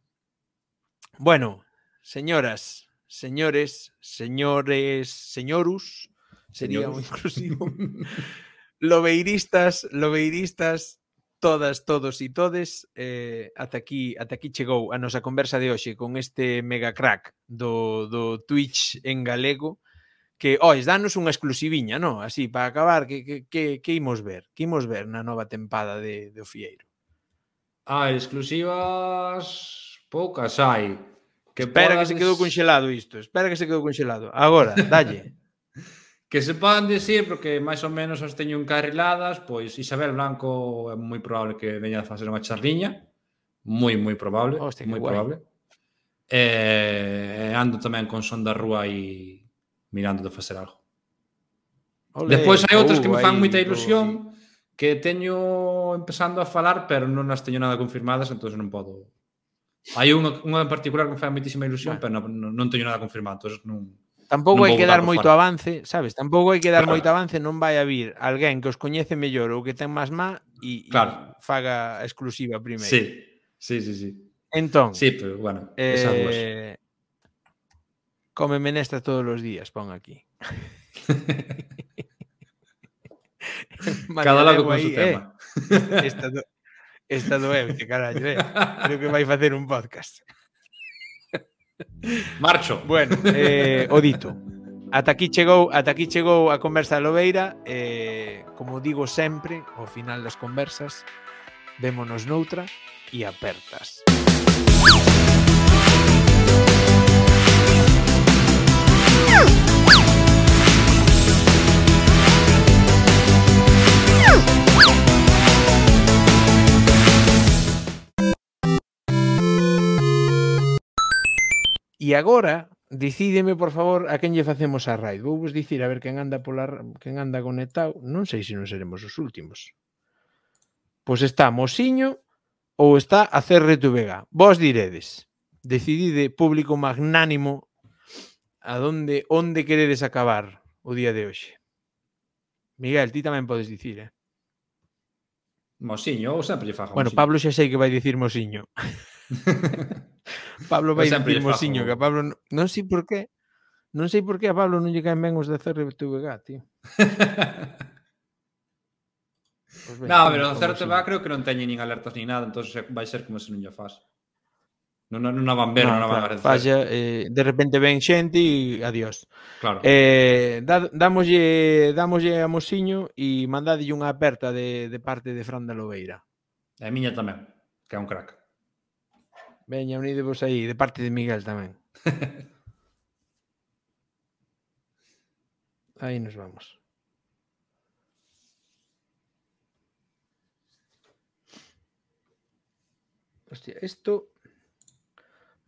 Bueno, señoras, señores, señores, señorus, sería un inclusivo. lobeiristas, lobeiristas, todas, todos e todes, eh, ata aquí ata aquí chegou a nosa conversa de hoxe con este mega crack do, do Twitch en galego que, ois, danos unha exclusiviña, non? Así, para acabar, que, que, que, que imos ver? Que imos ver na nova tempada de, de Ofieiro? Ah, exclusivas poucas hai. Que Espera que se quedou conxelado isto. Espera que se quedou conxelado. Agora, dalle. que se podan decir, porque máis ou menos as teño encarriladas, pois Isabel Blanco é moi probable que veña a facer unha charliña. Moi, moi probable. Hostia, moi guai. probable. Eh, ando tamén con Sonda Rúa e mirando de facer algo. Olé, Despois hai outras que me fan moita ilusión que teño empezando a falar, pero non as teño nada confirmadas, entón non podo. Hai unha, unha en particular que me fai moitísima ilusión, bueno. pero non, non teño nada confirmado, entón non Tampouco non hai que dar moito fora. avance, sabes? Tampouco hai que dar claro. moito avance, non vai a vir alguén que os coñece mellor ou que ten máis má e, claro. e faga exclusiva primeiro. Sí, sí, sí, sí. Entón, sí, pero, bueno, eh, Come menestra todos os días, pon aquí. Cada lago con aí, su eh. tema. Esta, do... esta doente, carallo, eh. Creo que vai facer un podcast. Marcho. Bueno, eh, o dito. Ata aquí chegou, ata aquí chegou a conversa de Lobeira, eh, como digo sempre, ao final das conversas, vémonos noutra e apertas. E agora, decídeme, por favor, a quen lle facemos a raid. Vou vos dicir a ver quen anda pola quen anda conectado. Non sei se non seremos os últimos. Pois está Mosiño ou está a CRTVG. Vos diredes. Decidide público magnánimo a donde onde queredes acabar o día de hoxe? Miguel, ti tamén podes dicir, eh? Mosiño, ou sempre lle fajo Bueno, mosiño. Pablo xa sei que vai dicir mosiño. Pablo vai dicir mosiño, que a Pablo non, non sei por qué. Non sei por qué a Pablo non lle caen ben os de CRTVG, tío. pues ben, no, pero o CRTVG creo que non teñen nin alertas nin nada, entón vai ser como se non lle faz. Non, non, non a van ver, non, non a van claro, falla, eh, de repente ven xente e adiós. Claro. Eh, da, dámoslle, dámoslle a Mosiño e mandadelle unha aperta de, de parte de Fran da Lobeira. E a miña tamén, que é un crack. Veña, unidevos aí, de parte de Miguel tamén. aí nos vamos. Hostia, isto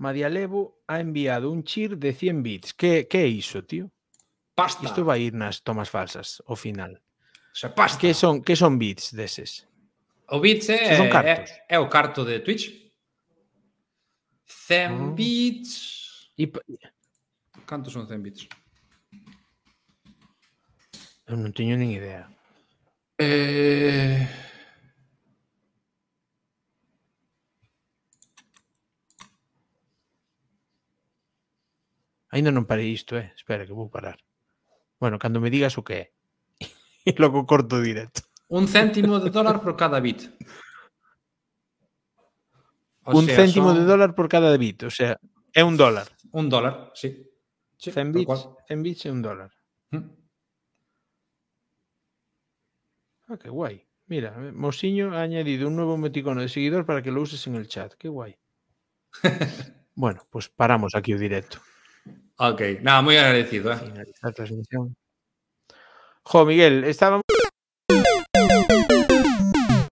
Madialevo ha enviado un chir de 100 bits. Que, que é iso, tío? Pasta. Isto vai ir nas tomas falsas, ao final. O sea, pasta. Que son, que son bits deses? O bits é, son cartos. é, é o carto de Twitch. 100 uh mm. bits. E... Cantos son 100 bits? Eu non teño nin idea. Eh... Ainda non parei isto, eh? Espera, que vou parar. Bueno, cando me digas o que é. e logo corto directo. Un céntimo de dólar por cada bit. O un sea, céntimo son... de dólar por cada bit, o sea, é un dólar. Un dólar, sí. sí 100 bits, 100 bits é un dólar. ¿Mm? Ah, que guai. Mira, Mosiño ha añadido un nuevo emoticono de seguidor para que lo uses en el chat. Qué guay. bueno, pues paramos aquí o directo. Ok, nada, moi agradecido, eh. Finalizar transmisión. Jo, Miguel, estábamos